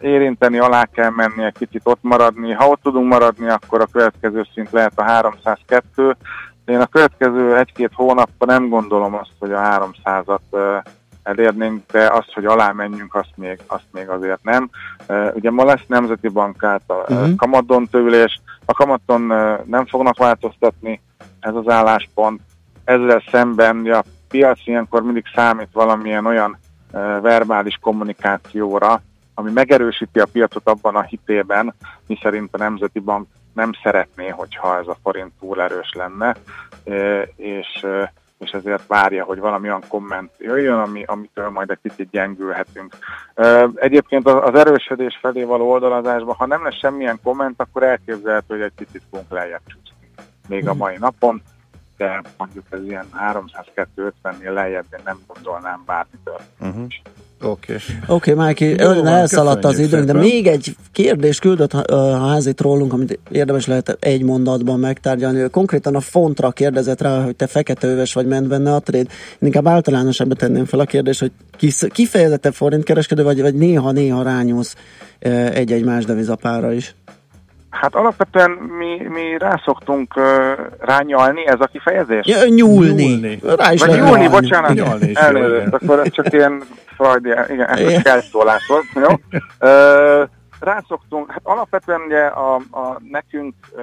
érinteni, alá kell menni, egy kicsit ott maradni. Ha ott tudunk maradni, akkor a következő szint lehet a 302. Én a következő egy-két hónapban nem gondolom azt, hogy a 300-at ö, elérnénk, de azt, hogy alá menjünk, azt még, azt még azért nem. Ugye ma lesz Nemzeti Bank által Mhm. uh-huh. kamaton tőlés, a kamaton nem fognak változtatni, ez az álláspont. Ezzel szemben ugye a piac ilyenkor mindig számít valamilyen olyan verbális kommunikációra, ami megerősíti a piacot abban a hitében, miszerint a Nemzeti Bank nem szeretné, hogyha ez a forint túl erős lenne, ö, és, ö, és ezért várja, hogy valami olyan komment jöjjön, ami, amitől majd egy picit gyengülhetünk. Ö, Egyébként az az erősödés felé való oldalazásban, ha nem lesz semmilyen komment, akkor elképzelhető, hogy egy picit fogunk lejjebb csúszni. Még a mai napon, de mondjuk ez ilyen 302-50-nél lejjebb, én nem gondolnám bármitől. Uh-huh. Oké. Oké, okay, Májki, Jó ön elszaladt az időnk, de még egy kérdést küldött a házi trollunk, amit érdemes lehet egy mondatban megtárgyalni. Ő konkrétan a fontra kérdezett rá, hogy te feketeöves vagy, ment benne a tréd. Inkább általánosabban tenném fel a kérdést, hogy kifejezetten forintkereskedő vagy, vagy néha-néha rányúlsz eh, egy-egy más devizapára is. Hát alapvetően mi, mi rászoktunk uh, rányalni, ez a kifejezés? Ja, nyúlni. Nyúlni. Rá is Vagy nyúlni, nyalni. bocsánat, jó, elnézést, igen. akkor ez csak ilyen frajdi, igen, ez csak elszólás volt, jó? Ö, rászoktunk, hát alapvetően ugye a, a nekünk, ö,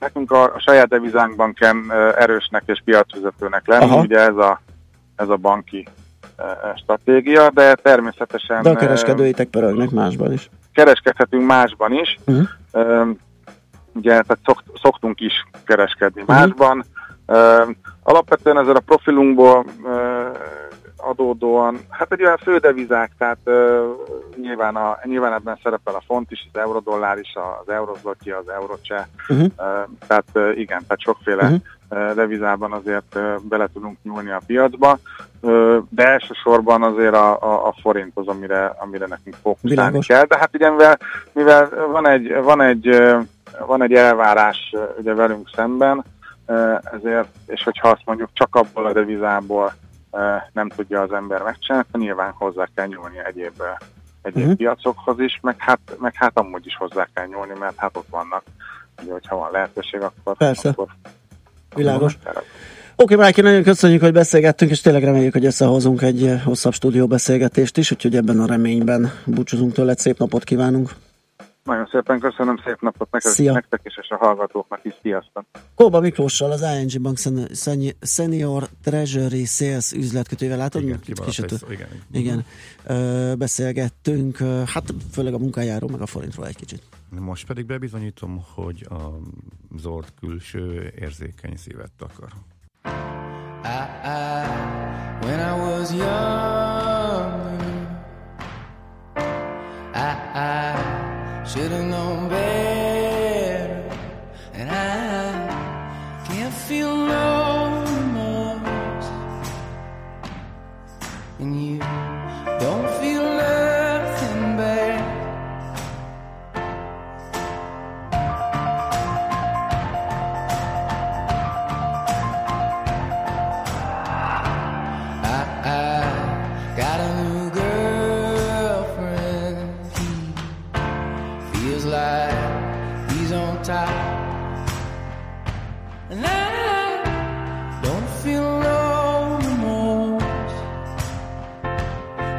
nekünk a, a saját devizánkban kell ö, erősnek és piacvezetőnek lenni, Aha. ugye ez a, ez a banki ö, stratégia, de természetesen De a kereskedőitek pörögnek másban is. kereskedhetünk másban is. Uh-huh. Ugye, tehát szokt, szoktunk is kereskedni Mhm. másban. Alapvetően ezzel a profilunkból adódóan, hát egy olyan fődevizák, tehát nyilván, a, nyilván ebben szerepel a font is, az eurodollár is, az eurozloty, az eurocse, Uh-huh. Tehát igen, tehát sokféle uh-huh. devizában azért bele tudunk nyúlni a piacba, de elsősorban azért a, a, a forint az, amire, amire nekünk fókuszálni Világos. kell. De hát ugye mivel, mivel van, egy, van, egy, van egy elvárás ugye velünk szemben, ezért, és hogyha azt mondjuk csak abból a devizából nem tudja az ember megcsinálni, nyilván hozzá kell nyúlni egyéb, egyéb uh-huh. piacokhoz is, meg hát, meg hát amúgy is hozzá kell nyúlni, mert hát ott vannak ugye, hogyha van lehetőség, akkor... Persze. akkor Világos. akkor- Oké, Májki, nagyon köszönjük, hogy beszélgettünk, és tényleg reméljük, hogy összehozunk egy eh, hosszabb stúdióbeszélgetést is, úgyhogy ebben a reményben búcsúzunk tőled, szép napot kívánunk. Nagyon szépen köszönöm, szép napot nektek, Szia. nektek is, és a hallgatóknak is. Sziasztok! Kóba Miklóssal, az ING Bank Sen- Sen- Senior Treasury Sales üzletkötővel látod? Igen, Kicsit- szó, igen. igen. Ö, beszélgettünk, hát főleg a munkájáról, meg a forintról egy kicsit. Most pedig bebizonyítom, hogy a zord külső érzékeny szívet akar. I, I, when I was younger, I, I should have known better, and I can't feel no remorse, and you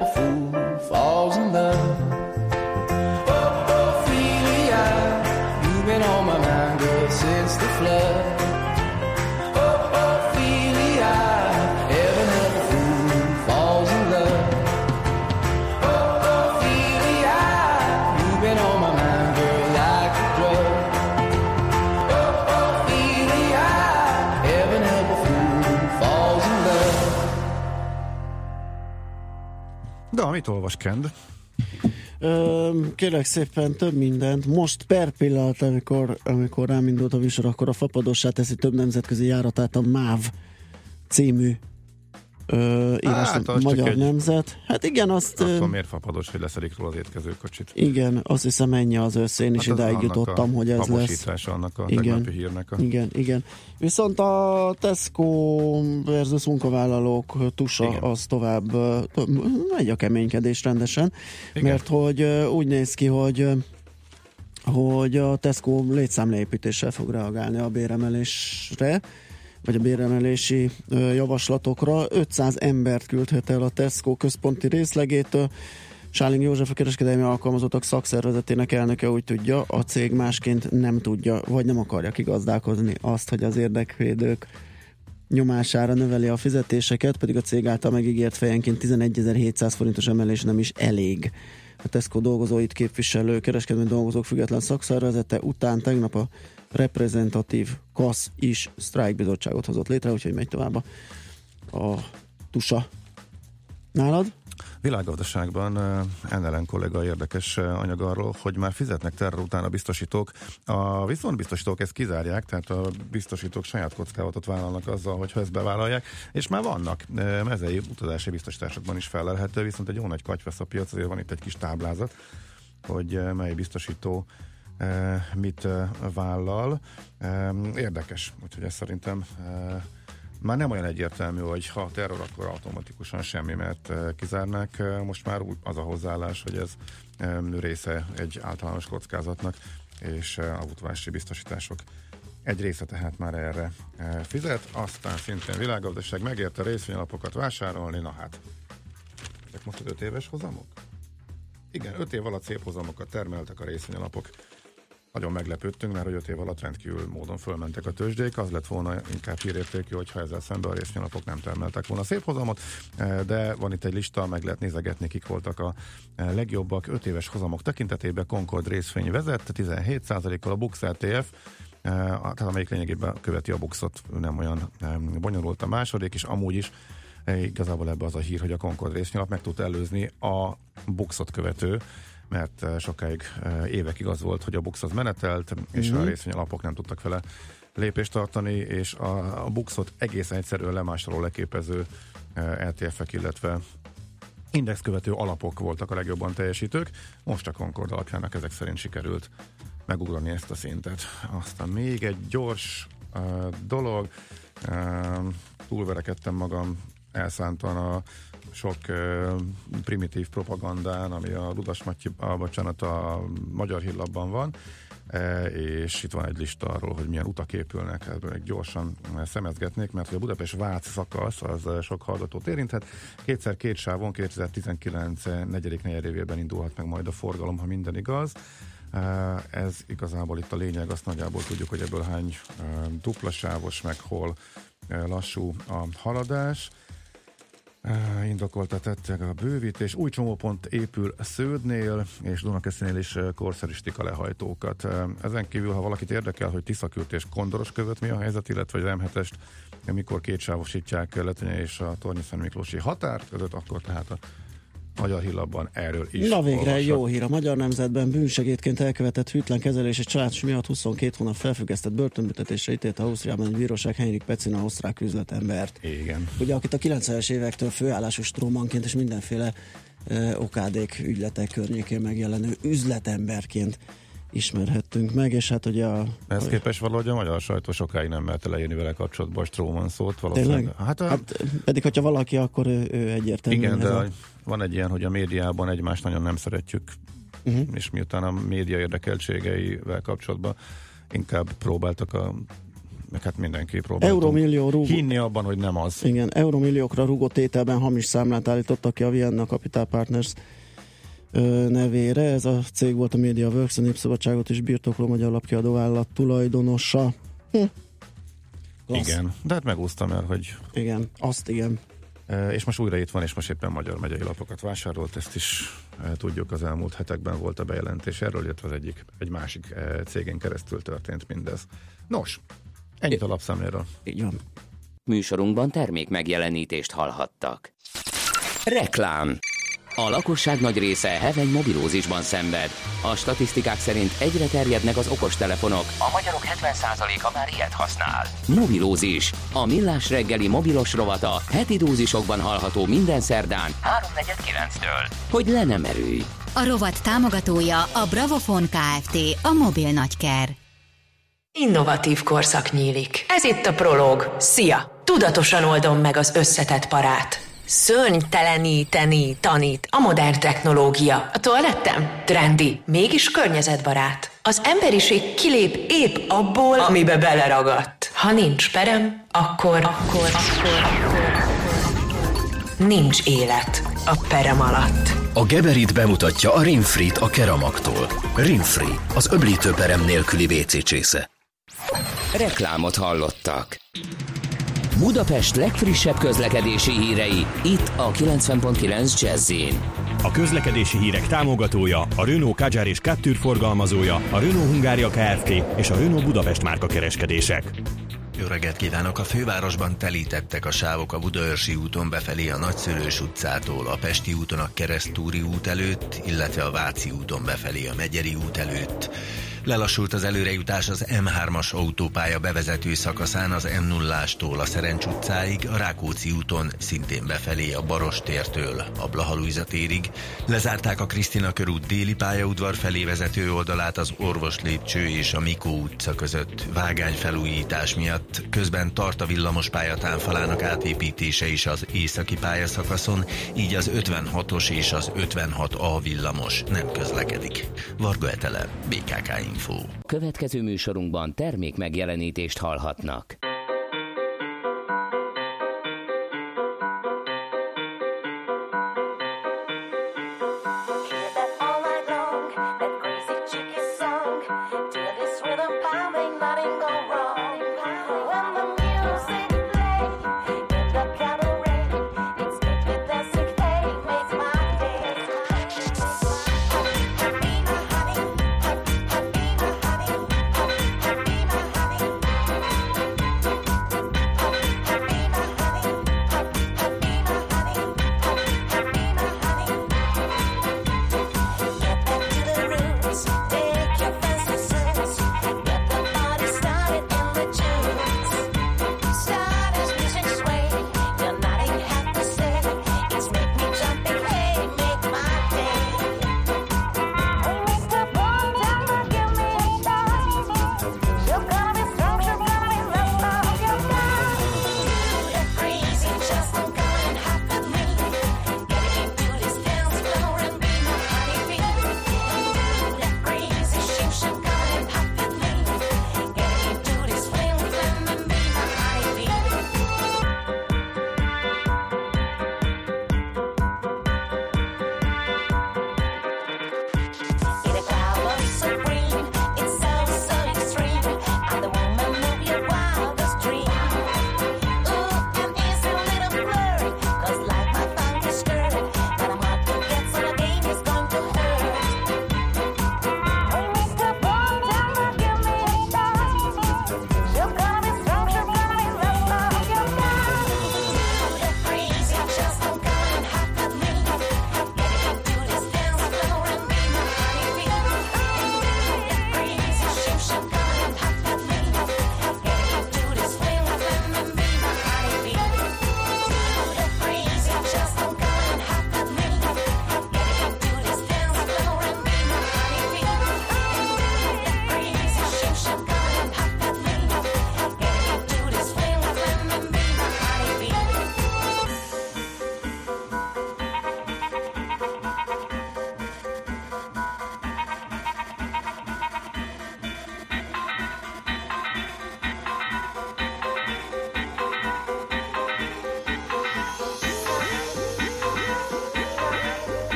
a fool De mit olvas Kend? Kérlek szépen több mindent. Most per pillanat, amikor, amikor rám indult a műsor, akkor a fapadossá teszi több nemzetközi járatát a MÁV című ö, írás, Hát, az csak Magyar egy- Nemzet. Hát igen, azt... Akkor miért fapados, hogy leszedik róla az étkezőkocsit? Igen, azt hiszem ennyi az össz. Én is Hát az idáig jutottam, hogy ez lesz. annak a Igen. tegnapi hírnek a... Igen, igen. Viszont a Tesco versus munkavállalók tusa Igen. az tovább megy a keménykedés rendesen, Igen. mert hogy úgy néz ki, hogy hogy a Tesco létszámleépítéssel fog reagálni a béremelésre, vagy a béremelési javaslatokra. 500 embert küldhet el a Tesco központi részlegétől. Sáling József, a kereskedelmi alkalmazottak szakszervezetének elnöke úgy tudja, a cég másként nem tudja, vagy nem akarja kigazdálkozni azt, hogy az érdekvédők nyomására növeli a fizetéseket, pedig a cég által megígért fejenként 11.700 forintos emelés nem is elég. A Tesco dolgozóit képviselő kereskedelmi dolgozók független szakszervezete után tegnap a reprezentatív KASZ is sztrájkbizottságot hozott létre, úgyhogy megy tovább a, a tusa. Nálad? Világgazdaságban Ennelen kollega érdekes anyag arról, hogy már fizetnek terror után a biztosítók. A viszontbiztosítók ezt kizárják, tehát a biztosítók saját kockázatot vállalnak azzal, hogyha ezt bevállalják, és már vannak mezei utazási biztosításokban is felelhető, viszont egy jó nagy katyvesz a piac, azért van itt egy kis táblázat, hogy mely biztosító mit vállal. Érdekes, úgyhogy ez szerintem már nem olyan egyértelmű, hogy ha terror, akkor automatikusan semmi, mert kizárnák. Most már az a hozzáállás, hogy ez része egy általános kockázatnak, és a utazási biztosítások egy része tehát már erre fizet, aztán szintén világgazdaság megérte részvényalapokat vásárolni, na hát. Ezek most az öt éves hozamok? Igen, öt év alatt szép hozamokat termeltek a részvényalapok. Nagyon meglepődtünk, mert hogy 5 év alatt rendkívül módon fölmentek a tőzsdék, az lett volna inkább hírértékű, hogyha ezzel szemben a részvényalapok nem termeltek volna szép hozamot, eh, de van itt egy lista, meg lehet nézegetni, kik voltak a eh, legjobbak 5 éves hozamok tekintetében. Concord részvény vezet 17%-kal a Bux ETF, eh, tehát amelyik lényegében követi a Buxot, nem olyan bonyolult a második, és amúgy is igazából ebbe az a hír, hogy a Concord részvényalap meg tud előzni a Buxot követő mert eh, sokáig eh, évekig az volt, hogy a Bux az menetelt, és Mhm. a részvényalapok nem tudtak vele lépést tartani, és a, a Buxot egészen egyszerűen lemásoló leképező eh, LTF-ek, illetve indexkövető alapok voltak a legjobban teljesítők. Most a Concord alapjának ezek szerint sikerült megugrani ezt a szintet. Aztán még egy gyors uh, dolog, uh, túlverekedtem magam elszántan a sok primitív propagandán, ami a Ludas Matyi, a, bocsánat, a Magyar Hírlapban van, és itt van egy lista arról, hogy milyen utak épülnek, ebből egy gyorsan szemezgetnék, mert hogy a Budapest-Vác szakasz az sok hallgatót érinthet. Kétszer két sávon 2019 negyedik negyedévében indulhat meg majd a forgalom, ha minden igaz. Ez igazából itt a lényeg, azt nagyjából tudjuk, hogy ebből hány e, dupla sávos, meg hol lassú a haladás. Indokolta tettek a bővítés. Új csomópont épül Sződnél, és Dunakeszinél is uh, korszeristika lehajtókat. Ezen kívül, ha valakit érdekel, hogy Tiszakürt és Kondoros között mi a helyzet, illetve az M7-est, mikor kétsávosítják Letenye és a Tornyi Miklósi határ között, akkor tehát a Magyar Hírlapban erről is. Na végre olvashat. jó hír. A Magyar Nemzetben bűnsegédként elkövetett hűtlen kezelés és csalás miatt 22 hónap felfüggesztett börtönbüntetésre ítélt Ausztriában egy bíróság Henrik Pecina osztrák üzletembert. Igen. Ugye, akit a 90-es évektől főállású strómanként és mindenféle okádék ügyletek környékén megjelenő üzletemberként ismerhettünk meg, és hát ugye a... Ezt képes valahogy a magyar sajtó sokáig nem merte leírni vele kapcsolatban a Stróman szót. Valószínűleg. Tényleg? Hát, a, Hát, pedig, hogyha valaki, akkor ő, ő egyértelmű. igen, ez de a- van egy ilyen, hogy a médiában egymást nagyon nem szeretjük, Mhm. és miután a média érdekeltségeivel kapcsolatban inkább próbáltak a meg hát mindenki próbált Euromillió rúgó. hinni abban, hogy nem az. Igen, euromilliókra rúgott tételben hamis számlát állítottak ki a Vienna Capital Partners nevére. Ez a cég volt a MediaWorks, a Népszabadságot is birtokló magyar lapkiadó állat tulajdonosa. Hm. Klassz. Igen, de hát megúsztam el, hogy Igen, azt igen. E, És most újra itt van, és most éppen magyar megyei lapokat vásárolt, ezt is e, tudjuk, az elmúlt hetekben volt a bejelentés erről, illetve az egyik, egy másik e, cégen keresztül történt mindez. Nos, ennyit a lapszemléről. Így van. Műsorunkban termék megjelenítést hallhattak. Reklám A lakosság nagy része heveny mobilózisban szenved. A statisztikák szerint egyre terjednek az okostelefonok. A magyarok 70%-a már ilyet használ. Mobilózis. A millás reggeli mobilos rovata heti dózisokban hallható minden szerdán 3.49-től. Hogy le nem erőj. A rovat támogatója a Bravofon Kft. A mobil nagyker. Innovatív korszak nyílik. Ez itt a Prológ. Szia! Tudatosan oldom meg az összetett parát. Szörnyteleníteni tanít a modern technológia. A toalettem? Trendi, mégis környezetbarát. Az emberiség kilép épp abból, amibe beleragadt. Ha nincs perem, akkor, akkor, akkor, akkor nincs élet a perem alatt. A Geberit bemutatja a Rinfrit a Keramaktól. Rinfri, az öblítőperem nélküli WC csésze. Reklámot hallottak. Budapest legfrissebb közlekedési hírei, itt a 90.9 jazz A közlekedési hírek támogatója, a Renault Kadjar és Captur forgalmazója, a Renault Hungária Kft. és a Renault Budapest márka kereskedések. Jó reggelt kívánok! A fővárosban telítettek a sávok a Budaörsi úton befelé a Nagyszülős utcától, a Pesti úton a Keresztúri út előtt, illetve a Váci úton befelé a Megyeri út előtt. Lelassult az előrejutás az M3-as autópálya bevezető szakaszán az m 0 tól a Szerencs utcáig, a Rákóczi úton szintén befelé a Baros tértől a Blahalújza térig. Lezárták a Krisztina körút déli pályaudvar felé vezető oldalát az Orvos lépcső és a Mikó utca között vágány felújítás miatt. Közben tart a villamos pályatámfalának átépítése is az északi pályaszakaszon, így az 56-os és az 56A villamos nem közlekedik. Varga Etele, BKK Info. Következő műsorunkban termék megjelenítést hallhatnak.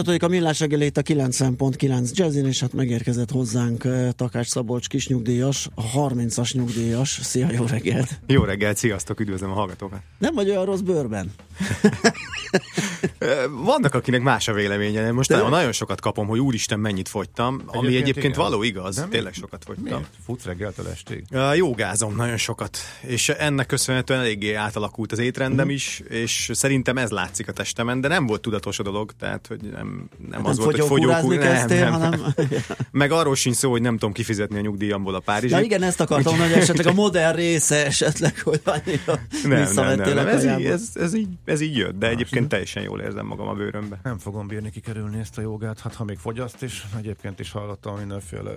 Folytatódik a millás reggel itt a 90.9 Jazzin, és hát megérkezett hozzánk eh, Takács Szabolcs kisnyugdíjas, a 30-as nyugdíjas. Szia, jó reggelt! Jó reggelt, sziasztok, üdvözlöm a hallgatókat. Nem vagy olyan rossz bőrben? Vannak, akinek más a véleménye. Most De- nagyon, nagyon sokat kapom, hogy úristen, mennyit fogytam, ami Egyébként egyébként igen. való igaz, Nem? tényleg sokat fogytam. Miért? Futsz reggeltől estig? Uh, Jogázom nagyon sokat, és ennek köszönhetően eléggé átalakult az étrendem Mhm. is, és szerintem ez látszik a testemen, de nem volt tudatos a dolog, tehát hogy nem, nem, Nem az volt, hogy fogyókúrázni fogyókúr, nem, kezdtél, nem, hanem- Meg arról sincs szó, hogy nem tudom kifizetni a nyugdíjamból a Párizsit. Ja igen, ezt akartam mondani, hogy esetleg a modern része esetleg, hogy annyira nem, nem, nem, nem. a Ez, így, ez, ez, így, ez így jött, de egyébként teljesen jól érzem magam a bőrömbe. Nem fogom bírni kikerülni ezt a jogát, hát ha még fogyaszt is, egyébként is hallottam mindenféle,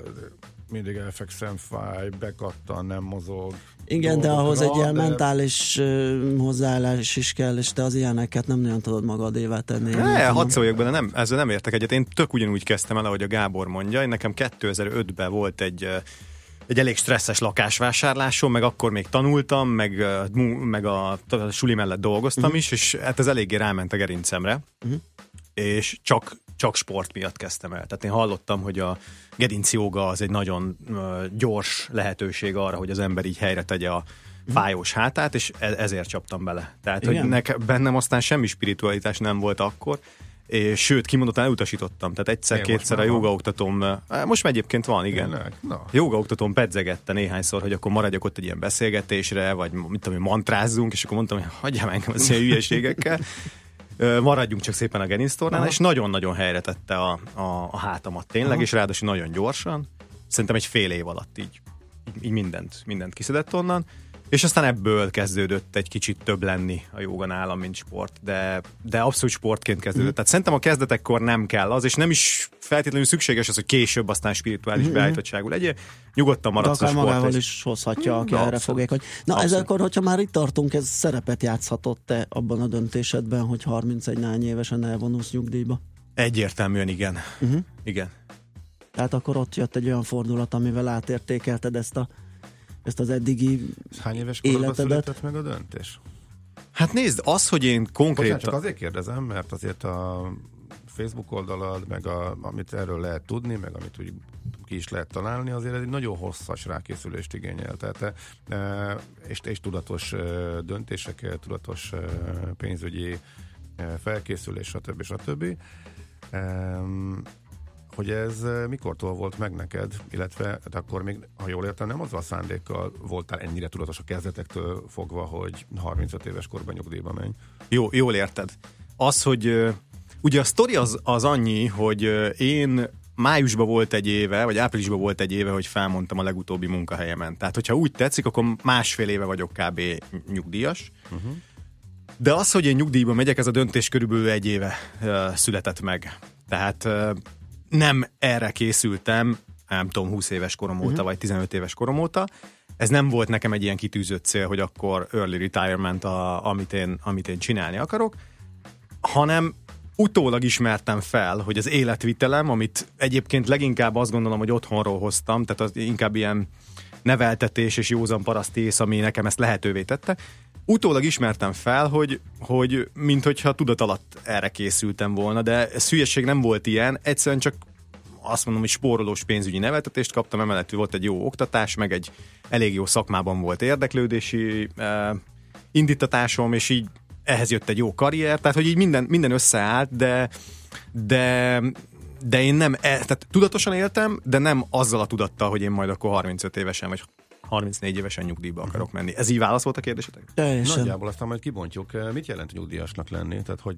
mindig elfekszem, fáj, bekattan, nem mozog. Igen, de ahhoz egy ilyen de- mentális uh, hozzáállás is kell, és te az ilyeneket nem nagyon tudod magadévá tenni. Ne, hadd szóljak bele, nem, ezzel nem értek egyet. Én tök ugyanúgy kezdtem el, ahogy a Gábor mondja. Én nekem 2005-ben volt egy ö, egy elég stresszes lakásvásárlásom, meg akkor még tanultam, meg, meg a, a suli mellett dolgoztam Mhm. is, és hát ez eléggé ráment a gerincemre, Mhm. és csak, csak sport miatt kezdtem el. Tehát én hallottam, hogy a gerinci joga az egy nagyon gyors lehetőség arra, hogy az ember így helyre tegye a fájós hátát, és e- ezért csaptam bele. Tehát, Igen? hogy nekem, bennem aztán semmi spiritualitás nem volt akkor, és sőt, kimondottan elutasítottam. Tehát egyszer-kétszer a jogaoktatóm, eh, most már egyébként van, igen. Tényleg? Na. Jogaoktatóm pedzegette néhányszor, hogy akkor maradjak ott egy ilyen beszélgetésre, vagy mit tudom, mantrázzunk, és akkor mondtam, hogy hagyjál engem az ilyen hülyeségekkel. Maradjunk csak szépen a gerinctornán, Aha. és nagyon-nagyon helyre tette a, a, a hátamat tényleg, Aha. és ráadásul nagyon gyorsan. Szerintem egy fél év alatt így, így, így mindent, mindent kiszedett onnan. És aztán ebből kezdődött egy kicsit több lenni a jóga nálam, mint sport, de, de abszolút sportként kezdődött. Mhm. Tehát szerintem a kezdetekkor nem kell az, és nem is feltétlenül szükséges az, hogy később aztán spirituális Mhm. beállítottságú legyél. Nyugodtan De maradsz a akár sport. magával és- is hozhatja, aki Na, erre fogékony. Na Abszolút. ez akkor, hogyha már itt tartunk, ez szerepet játszhatott te abban a döntésedben, hogy 31 nány évesen elvonulsz nyugdíjba? Egyértelműen igen. Uh-huh. Igen. Tehát akkor ott jött egy olyan fordulat, amivel átértékelted ezt, a, ezt az eddigi Hány éves életedet. született meg a döntés? Hát nézd, az, hogy én konkrétan... csak azért kérdezem, mert azért a Facebook oldalad, meg a, amit erről lehet tudni, meg amit úgy ki is lehet találni, azért ez egy nagyon hosszas rákészülést igényel. Tehát, e, és, és tudatos e, döntéseket, tudatos e, pénzügyi e, felkészülés, stb. stb. E, hogy ez e, mikortól volt meg neked, illetve hát akkor még, ha jól értem, nem azzal a szándékkal voltál ennyire tudatos a kezdetektől fogva, hogy 35 éves korban nyugdíjba menj. Jó, jól érted. Az, hogy ö, ugye a sztori az, az annyi, hogy ö, én májusban volt egy éve, vagy áprilisban volt egy éve, hogy felmondtam a legutóbbi munkahelyemen. Tehát, hogyha úgy tetszik, akkor másfél éve vagyok kb. nyugdíjas. Uh-huh. De az, hogy én nyugdíjba megyek, ez a döntés körülbelül egy éve ö, született meg. Tehát ö, nem erre készültem, nem tudom, 20 éves korom óta, Mhm. vagy 15 éves korom óta. Ez nem volt nekem egy ilyen kitűzött cél, hogy akkor early retirement, a, amit, én, amit én csinálni akarok, hanem utólag ismertem fel, hogy az életvitelem, amit egyébként leginkább azt gondolom, hogy otthonról hoztam, tehát az inkább ilyen neveltetés és józan parasztész, ami nekem ezt lehetővé tette. Utólag ismertem fel, hogy, hogy mint hogyha tudat alatt erre készültem volna, de ez hülyeség nem volt ilyen, egyszerűen csak azt mondom, hogy spórolós pénzügyi neveltetést kaptam, emellett volt egy jó oktatás, meg egy elég jó szakmában volt érdeklődési eh, indítatásom, és így ehhez jött egy jó karrier, tehát hogy így minden, minden összeállt, de, de, de én nem, e, tehát tudatosan éltem, de nem azzal a tudattal, hogy én majd akkor 35 évesen vagy 34 évesen nyugdíjba akarok menni. Ez így válasz volt a kérdésetek? Teljesen. Nagyjából aztán majd kibontjuk. Mit jelent nyugdíjasnak lenni? Tehát hogy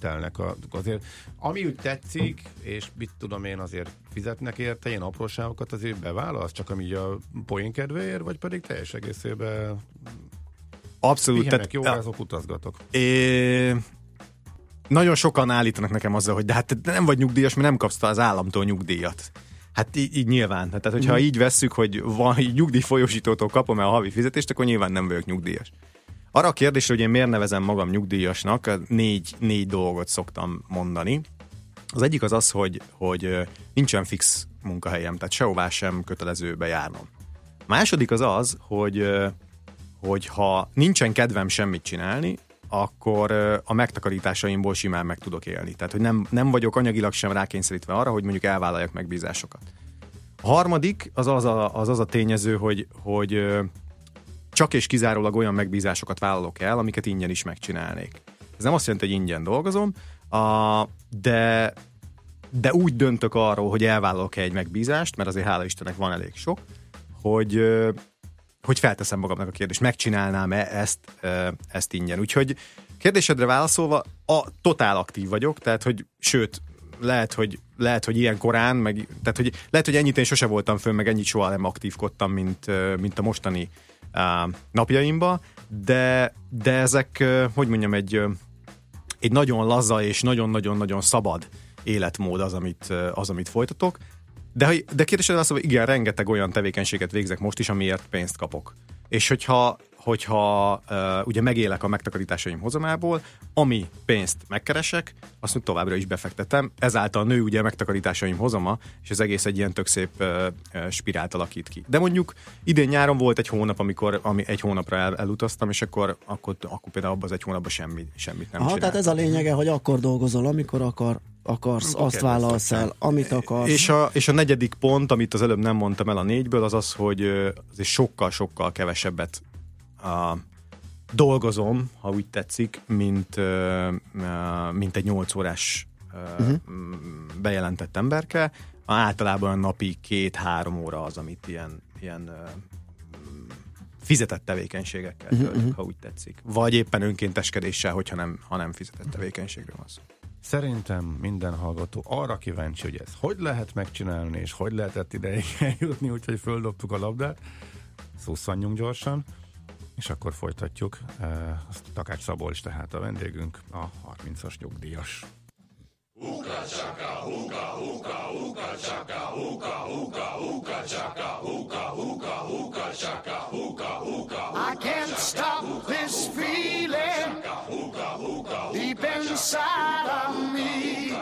telnek a, azért, ami úgy tetszik, és mit tudom én azért fizetnek érte, ilyen apróságokat azért beválasz, csak ami a poén kedvéért, vagy pedig teljes egészében Abszolút. pihenek, tehát- jogázok, utazgatok. É, nagyon sokan állítanak nekem azzal, hogy de hát te nem vagy nyugdíjas, mert nem kapsz az államtól nyugdíjat. Hát így, így nyilván. Tehát, hogyha Mhm. így vesszük, hogy van nyugdíjfolyósítótól kapom el a havi fizetést, akkor nyilván nem vagyok nyugdíjas. Arra a kérdésre, hogy én miért nevezem magam nyugdíjasnak, négy, négy dolgot szoktam mondani. Az egyik az az, hogy, hogy nincsen fix munkahelyem, tehát sehová sem kötelező bejárnom. Második az az, hogy, hogy ha nincsen kedvem semmit csinálni, akkor a megtakarításaimból simán meg tudok élni. Tehát, hogy nem, nem vagyok anyagilag sem rákényszerítve arra, hogy mondjuk elvállaljak megbízásokat. A harmadik az az a, az, az a tényező, hogy, hogy csak és kizárólag olyan megbízásokat vállalok el, amiket ingyen is megcsinálnék. Ez nem azt jelenti, hogy ingyen dolgozom, a, de, de úgy döntök arról, hogy elvállalok egy megbízást, mert azért hála Istennek van elég sok, hogy, hogy felteszem magamnak a kérdést, megcsinálnám-e ezt, ezt ingyen. Úgyhogy kérdésedre válaszolva, a totál aktív vagyok, tehát hogy sőt, lehet, hogy, lehet, hogy ilyen korán, meg, tehát hogy lehet, hogy ennyit én sose voltam fönn, meg ennyit soha nem aktívkodtam, mint, mint a mostani uh, napjaimba, de, de ezek, hogy mondjam, egy, egy nagyon laza és nagyon-nagyon-nagyon szabad életmód az, amit, az, amit folytatok. De, ha- de kérdésed az, hogy igen, rengeteg olyan tevékenységet végzek most is, amiért pénzt kapok. És hogyha, hogyha uh, ugye megélek a megtakarításaim hozamából, ami pénzt megkeresek, azt még továbbra is befektetem, ezáltal nő ugye a megtakarításaim hozama, és az egész egy ilyen tök szép uh, spirált alakít ki. De mondjuk idén nyáron volt egy hónap, amikor ami egy hónapra el, elutaztam, és akkor, akkor, akkor például abban az egy hónapban semmi, semmit nem Aha, csináltam. tehát ez a lényege, hogy akkor dolgozol, amikor akar, akarsz, Akkor azt vállalsz el, amit akarsz. És a, és a negyedik pont, amit az előbb nem mondtam el a négyből, az az, hogy azért sokkal-sokkal kevesebbet a, dolgozom, ha úgy tetszik, mint, mint egy 8 órás m- bejelentett emberke. Általában napi két-három óra az, amit ilyen, ilyen fizetett tevékenységekkel töltök, mhm. ha úgy tetszik. Vagy éppen önkénteskedéssel, hogyha nem, ha nem fizetett tevékenységről van szó. Szerintem minden hallgató arra kíváncsi, hogy ez hogy lehet megcsinálni, és hogy lehetett ideig eljutni, úgyhogy földobtuk a labdát. Szusszanjunk gyorsan, és akkor folytatjuk. Takács Szabolcs tehát a vendégünk, a 30-as nyugdíjas. I can't stop this feeling deep inside of me.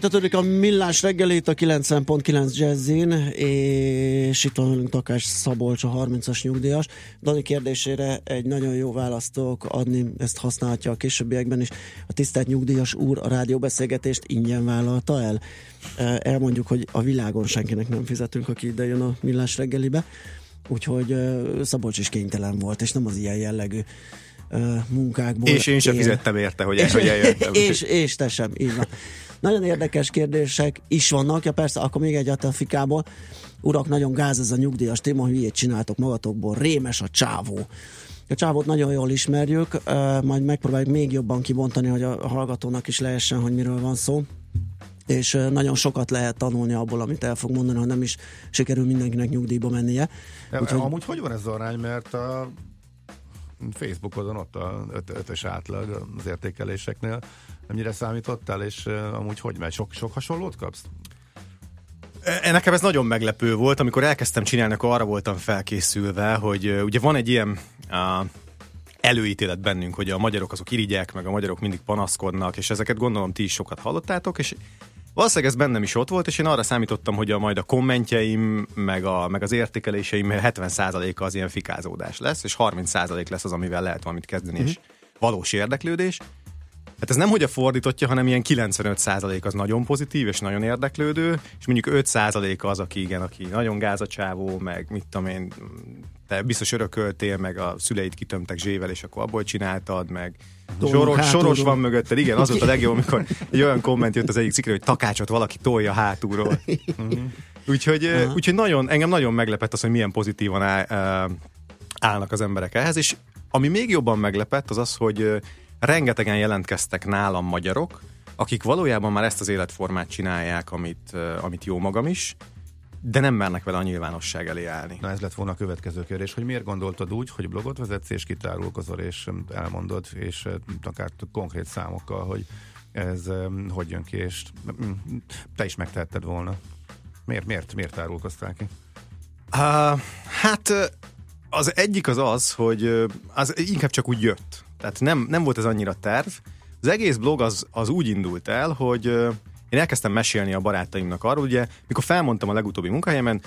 Folytatódik a millás reggelét a 90.9 Jazzin, és itt van velünk Takás Szabolcs, a 30-as nyugdíjas. Dani kérdésére egy nagyon jó választ tudok adni, ezt használhatja a későbbiekben is. A tisztelt nyugdíjas úr a rádióbeszélgetést ingyen vállalta el. Elmondjuk, hogy a világon senkinek nem fizetünk, aki ide jön a millás reggelibe, úgyhogy Szabolcs is kénytelen volt, és nem az ilyen jellegű munkákból. És én sem él. fizettem érte, hogy, és, hogy eljöttem. és, és te sem, így van. Nagyon érdekes kérdések is vannak, ja persze, akkor még egy a. Urak, nagyon gáz ez a nyugdíjas téma, hogy ilyet csináltok magatokból. Rémes a csávó. A csávót nagyon jól ismerjük, majd megpróbáljuk még jobban kibontani, hogy a hallgatónak is lehessen, hogy miről van szó és nagyon sokat lehet tanulni abból, amit el fog mondani, ha nem is sikerül mindenkinek nyugdíjba mennie. Ja, Úgyhogy... Amúgy hogy van ez az arány, mert a Facebookodon ott a öt, ötös átlag az értékeléseknél. Mennyire számítottál, és amúgy hogy megy? Sok, sok hasonlót kapsz? E, Nekem ez nagyon meglepő volt, amikor elkezdtem csinálni, akkor arra voltam felkészülve, hogy ugye van egy ilyen uh, előítélet bennünk, hogy a magyarok azok irigyek, meg a magyarok mindig panaszkodnak, és ezeket gondolom ti is sokat hallottátok, és Valószínűleg ez bennem is ott volt, és én arra számítottam, hogy a majd a kommentjeim, meg, a, meg az értékeléseim 70%-a az ilyen fikázódás lesz, és 30% lesz az, amivel lehet valamit kezdeni, mm-hmm. és valós érdeklődés. Hát ez nem hogy a fordítottja, hanem ilyen 95% az nagyon pozitív és nagyon érdeklődő, és mondjuk 5% az, aki igen, aki nagyon gázacsávó, meg mit tudom én, te biztos örököltél, meg a szüleid kitömtek zsével, és akkor abból csináltad, meg soros, soros van mögötted. Igen, az volt a legjobb, amikor egy olyan komment jött az egyik cikkre, hogy takácsot valaki tolja hátulról. Uh-huh. Úgyhogy, úgyhogy nagyon, engem nagyon meglepett az, hogy milyen pozitívan áll, állnak az emberek ehhez, és ami még jobban meglepett, az az, hogy rengetegen jelentkeztek nálam magyarok, akik valójában már ezt az életformát csinálják, amit, amit jó magam is, de nem mernek vele a nyilvánosság elé állni. Na ez lett volna a következő kérdés, hogy miért gondoltad úgy, hogy blogot vezetsz és kitárulkozol és elmondod, és akár konkrét számokkal, hogy ez hogy jön ki, és te is megtehetted volna. Miért, miért, miért tárulkoztál ki? Uh, hát az egyik az az, hogy az inkább csak úgy jött. Tehát nem, nem volt ez annyira terv. Az egész blog az, az úgy indult el, hogy én elkezdtem mesélni a barátaimnak arról, ugye, mikor felmondtam a legutóbbi munkahelyemen,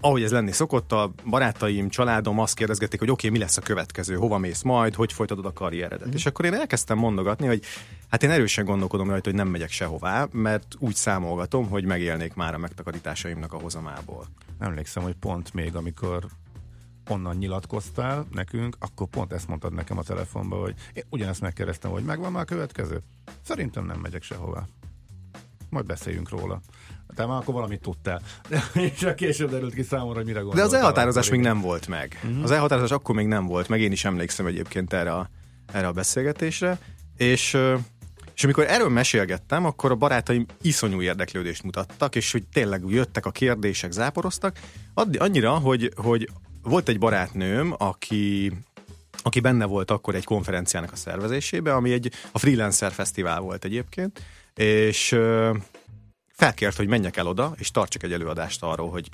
ahogy ez lenni szokott, a barátaim, családom azt kérdezgették, hogy oké, okay, mi lesz a következő, hova mész majd, hogy folytatod a karrieredet. Mm. És akkor én elkezdtem mondogatni, hogy hát én erősen gondolkodom rajta, hogy nem megyek sehová, mert úgy számolgatom, hogy megélnék már a megtakarításaimnak a hozamából. Emlékszem, hogy pont még, amikor onnan nyilatkoztál nekünk, akkor pont ezt mondtad nekem a telefonban, hogy én ugyanezt megkérdeztem, hogy megvan már a következő? Szerintem nem megyek sehová. Majd beszéljünk róla. Te már akkor valamit tudtál. És csak később derült ki számomra, hogy mire gondoltál. De az elhatározás még nem volt meg. Uh-huh. Az elhatározás akkor még nem volt meg. Én is emlékszem egyébként erre a, erre a beszélgetésre. És és amikor erről mesélgettem, akkor a barátaim iszonyú érdeklődést mutattak, és hogy tényleg jöttek a kérdések, záporoztak, addi, annyira, hogy, hogy volt egy barátnőm, aki aki benne volt akkor egy konferenciának a szervezésébe, ami egy a Freelancer Fesztivál volt egyébként, és ö, felkért, hogy menjek el oda, és tartsak egy előadást arról, hogy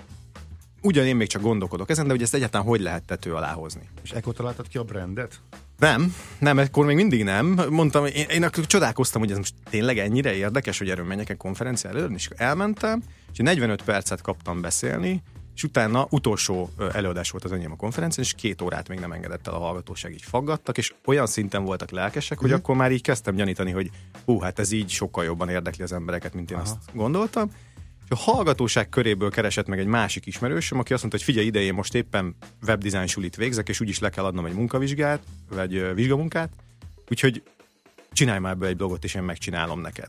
ugyan én még csak gondolkodok ezen, de hogy ezt egyáltalán hogy lehet tető alá hozni. És ekkor találtad ki a brandet? Nem, nem, ekkor még mindig nem. Mondtam, én, én akkor csodálkoztam, hogy ez most tényleg ennyire érdekes, hogy erről menjek egy konferenciára, és elmentem, és 45 percet kaptam beszélni, és utána utolsó előadás volt az enyém a konferencián, és két órát még nem engedett el a hallgatóság, így faggattak, és olyan szinten voltak lelkesek, hogy mm. akkor már így kezdtem gyanítani, hogy hú, hát ez így sokkal jobban érdekli az embereket, mint én Aha. azt gondoltam. És a hallgatóság köréből keresett meg egy másik ismerősöm, aki azt mondta, hogy figyelj ide, én most éppen webdesign sulit végzek, és úgyis le kell adnom egy munkavizsgát, vagy vizsgamunkát, úgyhogy csinálj már ebből egy blogot, és én megcsinálom neked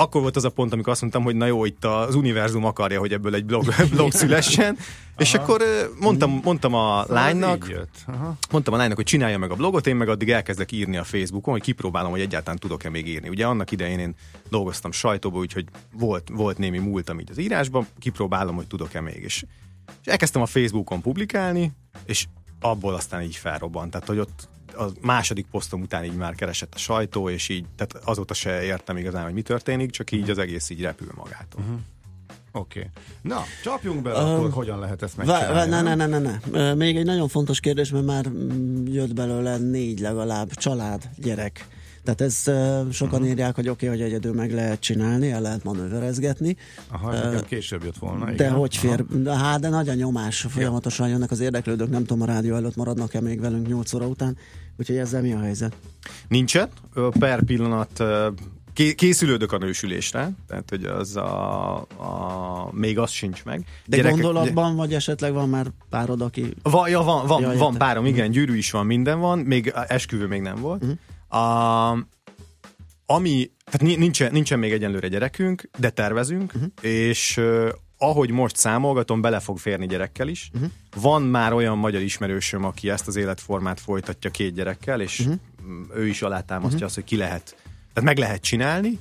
akkor volt az a pont, amikor azt mondtam, hogy na jó, itt az univerzum akarja, hogy ebből egy blog, blog szülessen, és akkor mondtam, mondtam a szóval lánynak, mondtam a lánynak, hogy csinálja meg a blogot, én meg addig elkezdek írni a Facebookon, hogy kipróbálom, hogy egyáltalán tudok-e még írni. Ugye annak idején én dolgoztam sajtóba, úgyhogy volt, volt némi múltam így az írásban, kipróbálom, hogy tudok-e még. És, és elkezdtem a Facebookon publikálni, és abból aztán így felrobbant. Tehát, hogy ott a második posztom után így már keresett a sajtó, és így, tehát azóta se értem igazán, hogy mi történik, csak így az egész így repül magától. Uh-huh. Oké. Okay. Na, csapjunk be, um, akkor hogyan lehet ezt megcsinálni? Ne, ne, ne, ne, ne. Még egy nagyon fontos kérdés, mert már jött belőle négy legalább, család, gyerek. Tehát ez uh, sokan írják, hogy oké, okay, hogy egyedül meg lehet csinálni, el lehet manőverezgetni. Aha, Ö, nekem később jött volna. De igen. hogy fér? De, hát, de nagy a nyomás, folyamatosan jönnek az érdeklődők, nem tudom, a rádió előtt maradnak-e még velünk 8 óra után, úgyhogy ezzel mi a helyzet? Nincsen. Per pillanat készülődök a nősülésre, tehát hogy az a, a még az sincs meg. De Gyerekek- gondolatban, vagy esetleg van már párod, aki... Van, ja, van, van, Ja, van párom, igen, gyűrű is van, minden van, még esküvő még nem volt. Uh-huh. A, ami, tehát ni- nincsen, nincsen még egyenlőre gyerekünk, de tervezünk, uh-huh. és uh, ahogy most számolgatom, bele fog férni gyerekkel is. Uh-huh. Van már olyan magyar ismerősöm, aki ezt az életformát folytatja két gyerekkel, és uh-huh. ő is alátámasztja uh-huh. azt, hogy ki lehet, tehát meg lehet csinálni.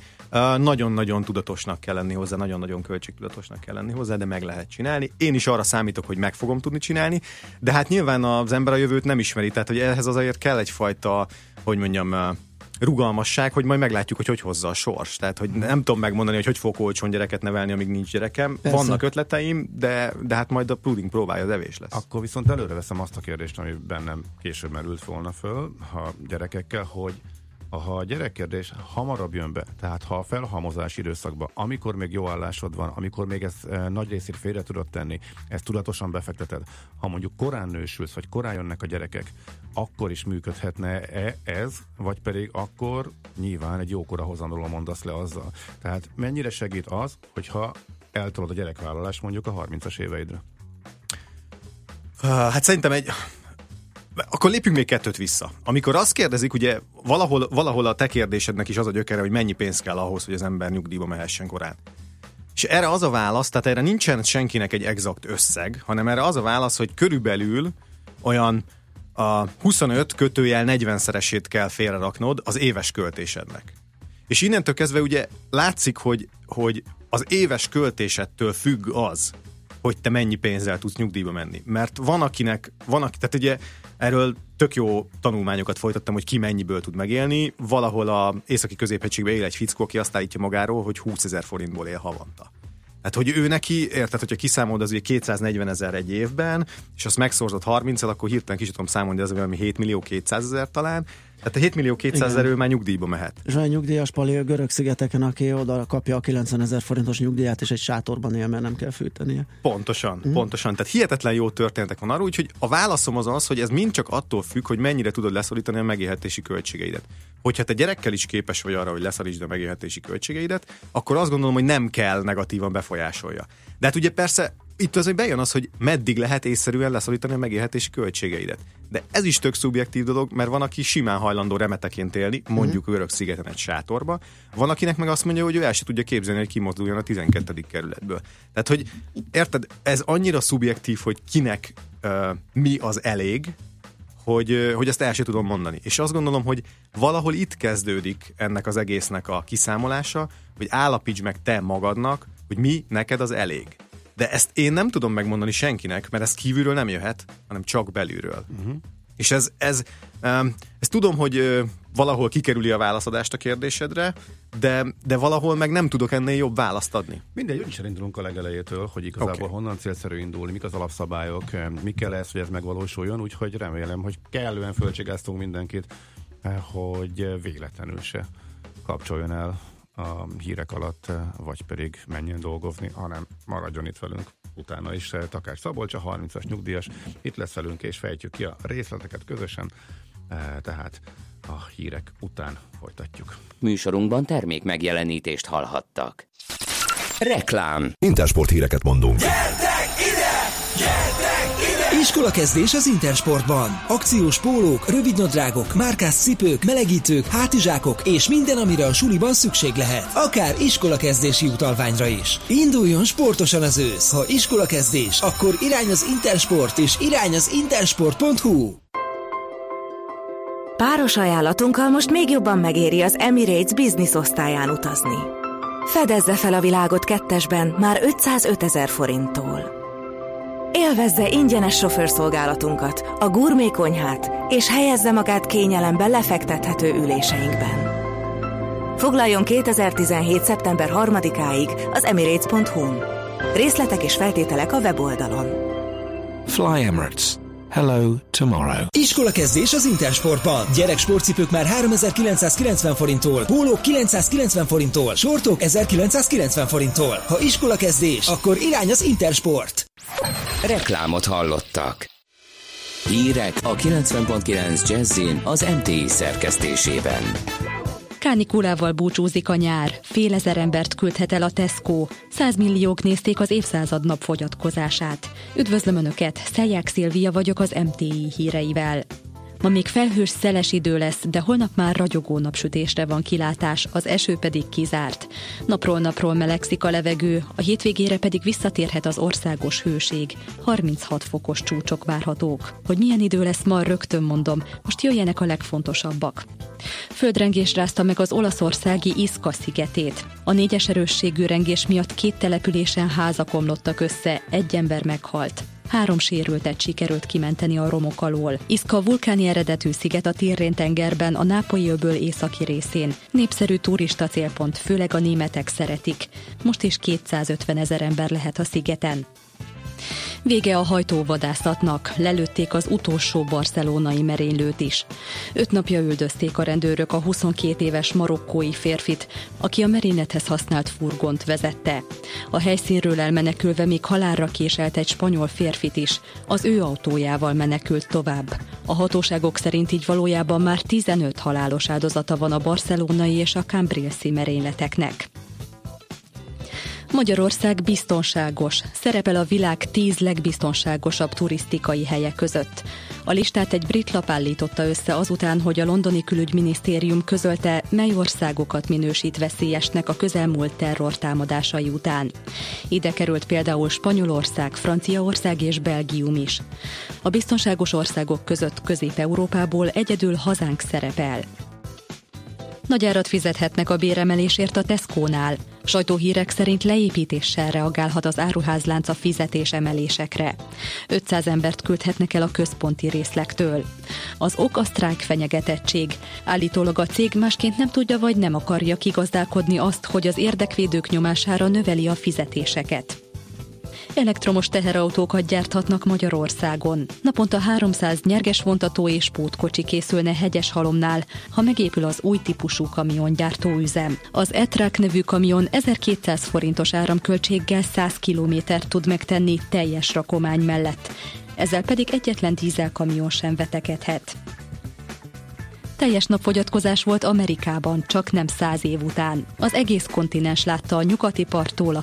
Nagyon-nagyon tudatosnak kell lenni hozzá, nagyon-nagyon költségtudatosnak kell lenni hozzá, de meg lehet csinálni. Én is arra számítok, hogy meg fogom tudni csinálni, de hát nyilván az ember a jövőt nem ismeri, tehát hogy ehhez azért kell egyfajta, hogy mondjam, rugalmasság, hogy majd meglátjuk, hogy hogy hozza a sors. Tehát, hogy nem tudom megmondani, hogy hogy fogok olcsón gyereket nevelni, amíg nincs gyerekem. Persze. Vannak ötleteim, de, de hát majd a puding próbálja az evés lesz. Akkor viszont előre veszem azt a kérdést, ami bennem később merült volna föl, ha gyerekekkel, hogy ha a gyerekkérdés hamarabb jön be, tehát ha a felhalmozás időszakban, amikor még jó állásod van, amikor még ez e, nagy részét félre tudod tenni, ezt tudatosan befekteted, ha mondjuk korán nősülsz, vagy korán jönnek a gyerekek, akkor is működhetne-e ez, vagy pedig akkor nyilván egy jókora hozamról mondasz le azzal. Tehát mennyire segít az, hogyha eltolod a gyerekvállalást mondjuk a 30-as éveidre? Hát szerintem egy... Akkor lépjünk még kettőt vissza. Amikor azt kérdezik, ugye valahol, valahol a te kérdésednek is az a gyökere, hogy mennyi pénz kell ahhoz, hogy az ember nyugdíjba mehessen korán. És erre az a válasz, tehát erre nincsen senkinek egy exakt összeg, hanem erre az a válasz, hogy körülbelül olyan a 25 kötőjel 40-szeresét kell félreraknod az éves költésednek. És innentől kezdve ugye látszik, hogy, hogy az éves költésettől függ az, hogy te mennyi pénzzel tudsz nyugdíjba menni. Mert van akinek, van aki, tehát ugye erről tök jó tanulmányokat folytattam, hogy ki mennyiből tud megélni. Valahol a északi középhegységben él egy fickó, aki azt állítja magáról, hogy 20 ezer forintból él havonta. Tehát, hogy ő neki, érted, hogyha kiszámolod az ugye 240 ezer egy évben, és azt megszorzod 30 akkor hirtelen ki sem tudom számolni, de valami 7 millió 200 ezer talán. Tehát a 7 millió 200 ezer már nyugdíjba mehet. És olyan nyugdíjas pali a görög szigeteken, aki oda kapja a 90 ezer forintos nyugdíját, és egy sátorban él, mert nem kell fűtenie. Pontosan, mm. pontosan. Tehát hihetetlen jó történetek van arról, úgyhogy a válaszom az az, hogy ez mind csak attól függ, hogy mennyire tudod leszorítani a megélhetési költségeidet. Hogyha te gyerekkel is képes vagy arra, hogy leszorítsd a megélhetési költségeidet, akkor azt gondolom, hogy nem kell negatívan befolyásolja. De hát ugye persze itt az, hogy bejön az, hogy meddig lehet észszerűen leszorítani a megélhetési költségeidet. De ez is tök szubjektív dolog, mert van, aki simán hajlandó remeteként élni, mondjuk uh-huh. örök szigeten egy sátorba, van, akinek meg azt mondja, hogy ő el se tudja képzelni, hogy kimozduljon a 12. kerületből. Tehát, hogy érted, ez annyira szubjektív, hogy kinek uh, mi az elég, hogy, hogy ezt el sem tudom mondani. És azt gondolom, hogy valahol itt kezdődik ennek az egésznek a kiszámolása, hogy állapíts meg te magadnak, hogy mi neked az elég. De ezt én nem tudom megmondani senkinek, mert ez kívülről nem jöhet, hanem csak belülről. Uh-huh. És ez, ez, ez tudom, hogy valahol kikerüli a válaszadást a kérdésedre, de, de valahol meg nem tudok ennél jobb választ adni. Mindegy, úgyis elindulunk a legelejétől, hogy igazából okay. honnan célszerű indulni, mik az alapszabályok, mi kell ez, hogy ez megvalósuljon, úgyhogy remélem, hogy kellően fölcsigáztunk mindenkit, eh, hogy véletlenül se kapcsoljon el a hírek alatt, vagy pedig menjen dolgozni, hanem maradjon itt velünk utána is. eh, Takács Szabolcs, a 30-as nyugdíjas, itt lesz velünk, és fejtjük ki a részleteket közösen, Eh, tehát a hírek után folytatjuk. Műsorunkban termék megjelenítést hallhattak. Reklám. Intersport híreket mondunk. Iskolakezdés az Intersportban. Akciós pólók, rövidnadrágok, márkás cipők, melegítők, hátizsákok és minden, amire a suliban szükség lehet. Akár iskolakezdési utalványra is. Induljon sportosan az ősz. Ha iskolakezdés, akkor irány az Intersport és irány az intersport.hu. Páros ajánlatunkkal most még jobban megéri az Emirates Business osztályán utazni. Fedezze fel a világot kettesben már 505 ezer forinttól. Élvezze ingyenes sofőrszolgálatunkat, a gurmé konyhát, és helyezze magát kényelembe lefektethető üléseinkben. Foglaljon 2017. szeptember 3-áig az emirates.hu-n. Részletek és feltételek a weboldalon. Fly Emirates. Hello tomorrow. Iskola kezdés az Intersportban. Gyerek sportcipők már 3990 forinttól, pólók 990 forinttól, sortok 1990 forinttól. Ha iskola kezdés, akkor irány az Intersport. Reklámot hallottak. Hírek a 90.9 Jazzin az MTI szerkesztésében. Kánikulával búcsúzik a nyár, fél ezer embert küldhet el a Tesco, 100 milliók nézték az évszázad nap fogyatkozását. Üdvözlöm Önöket, Szelják Szilvia vagyok az MTI híreivel. Ma még felhős szeles idő lesz, de holnap már ragyogó napsütésre van kilátás, az eső pedig kizárt. Napról napról melegszik a levegő, a hétvégére pedig visszatérhet az országos hőség. 36 fokos csúcsok várhatók. Hogy milyen idő lesz ma, rögtön mondom, most jöjjenek a legfontosabbak. Földrengés rázta meg az olaszországi Iszka szigetét. A négyes erősségű rengés miatt két településen házak omlottak össze, egy ember meghalt. Három sérültet sikerült kimenteni a romok alól. Iszka vulkáni eredetű sziget a Tirrén tengerben, a Nápolyi öböl északi részén. Népszerű turista célpont, főleg a németek szeretik. Most is 250 ezer ember lehet a szigeten. Vége a hajtóvadászatnak, lelőtték az utolsó barcelonai merénylőt is. Öt napja üldözték a rendőrök a 22 éves marokkói férfit, aki a merénylethez használt furgont vezette. A helyszínről elmenekülve még halálra késelt egy spanyol férfit is, az ő autójával menekült tovább. A hatóságok szerint így valójában már 15 halálos áldozata van a barcelonai és a Cambrilsi merényleteknek. Magyarország biztonságos. Szerepel a világ tíz legbiztonságosabb turisztikai helye között. A listát egy brit lap állította össze azután, hogy a londoni külügyminisztérium közölte, mely országokat minősít veszélyesnek a közelmúlt terrortámadásai után. Ide került például Spanyolország, Franciaország és Belgium is. A biztonságos országok között Közép-Európából egyedül hazánk szerepel. Nagy árat fizethetnek a béremelésért a Tesco-nál. Sajtóhírek szerint leépítéssel reagálhat az áruházlánc a fizetés emelésekre. 500 embert küldhetnek el a központi részlektől. Az ok a sztrájk fenyegetettség. Állítólag a cég másként nem tudja vagy nem akarja kigazdálkodni azt, hogy az érdekvédők nyomására növeli a fizetéseket. Elektromos teherautókat gyárthatnak Magyarországon. Naponta 300 nyerges vontató és pótkocsi készülne hegyes halomnál, ha megépül az új típusú kamiongyártó üzem. Az e nevű kamion 1200 forintos áramköltséggel 100 kilométert tud megtenni teljes rakomány mellett. Ezzel pedig egyetlen dízelkamion sem vetekedhet. Teljes napfogyatkozás volt Amerikában, csak nem száz év után. Az egész kontinens látta a nyugati parttól a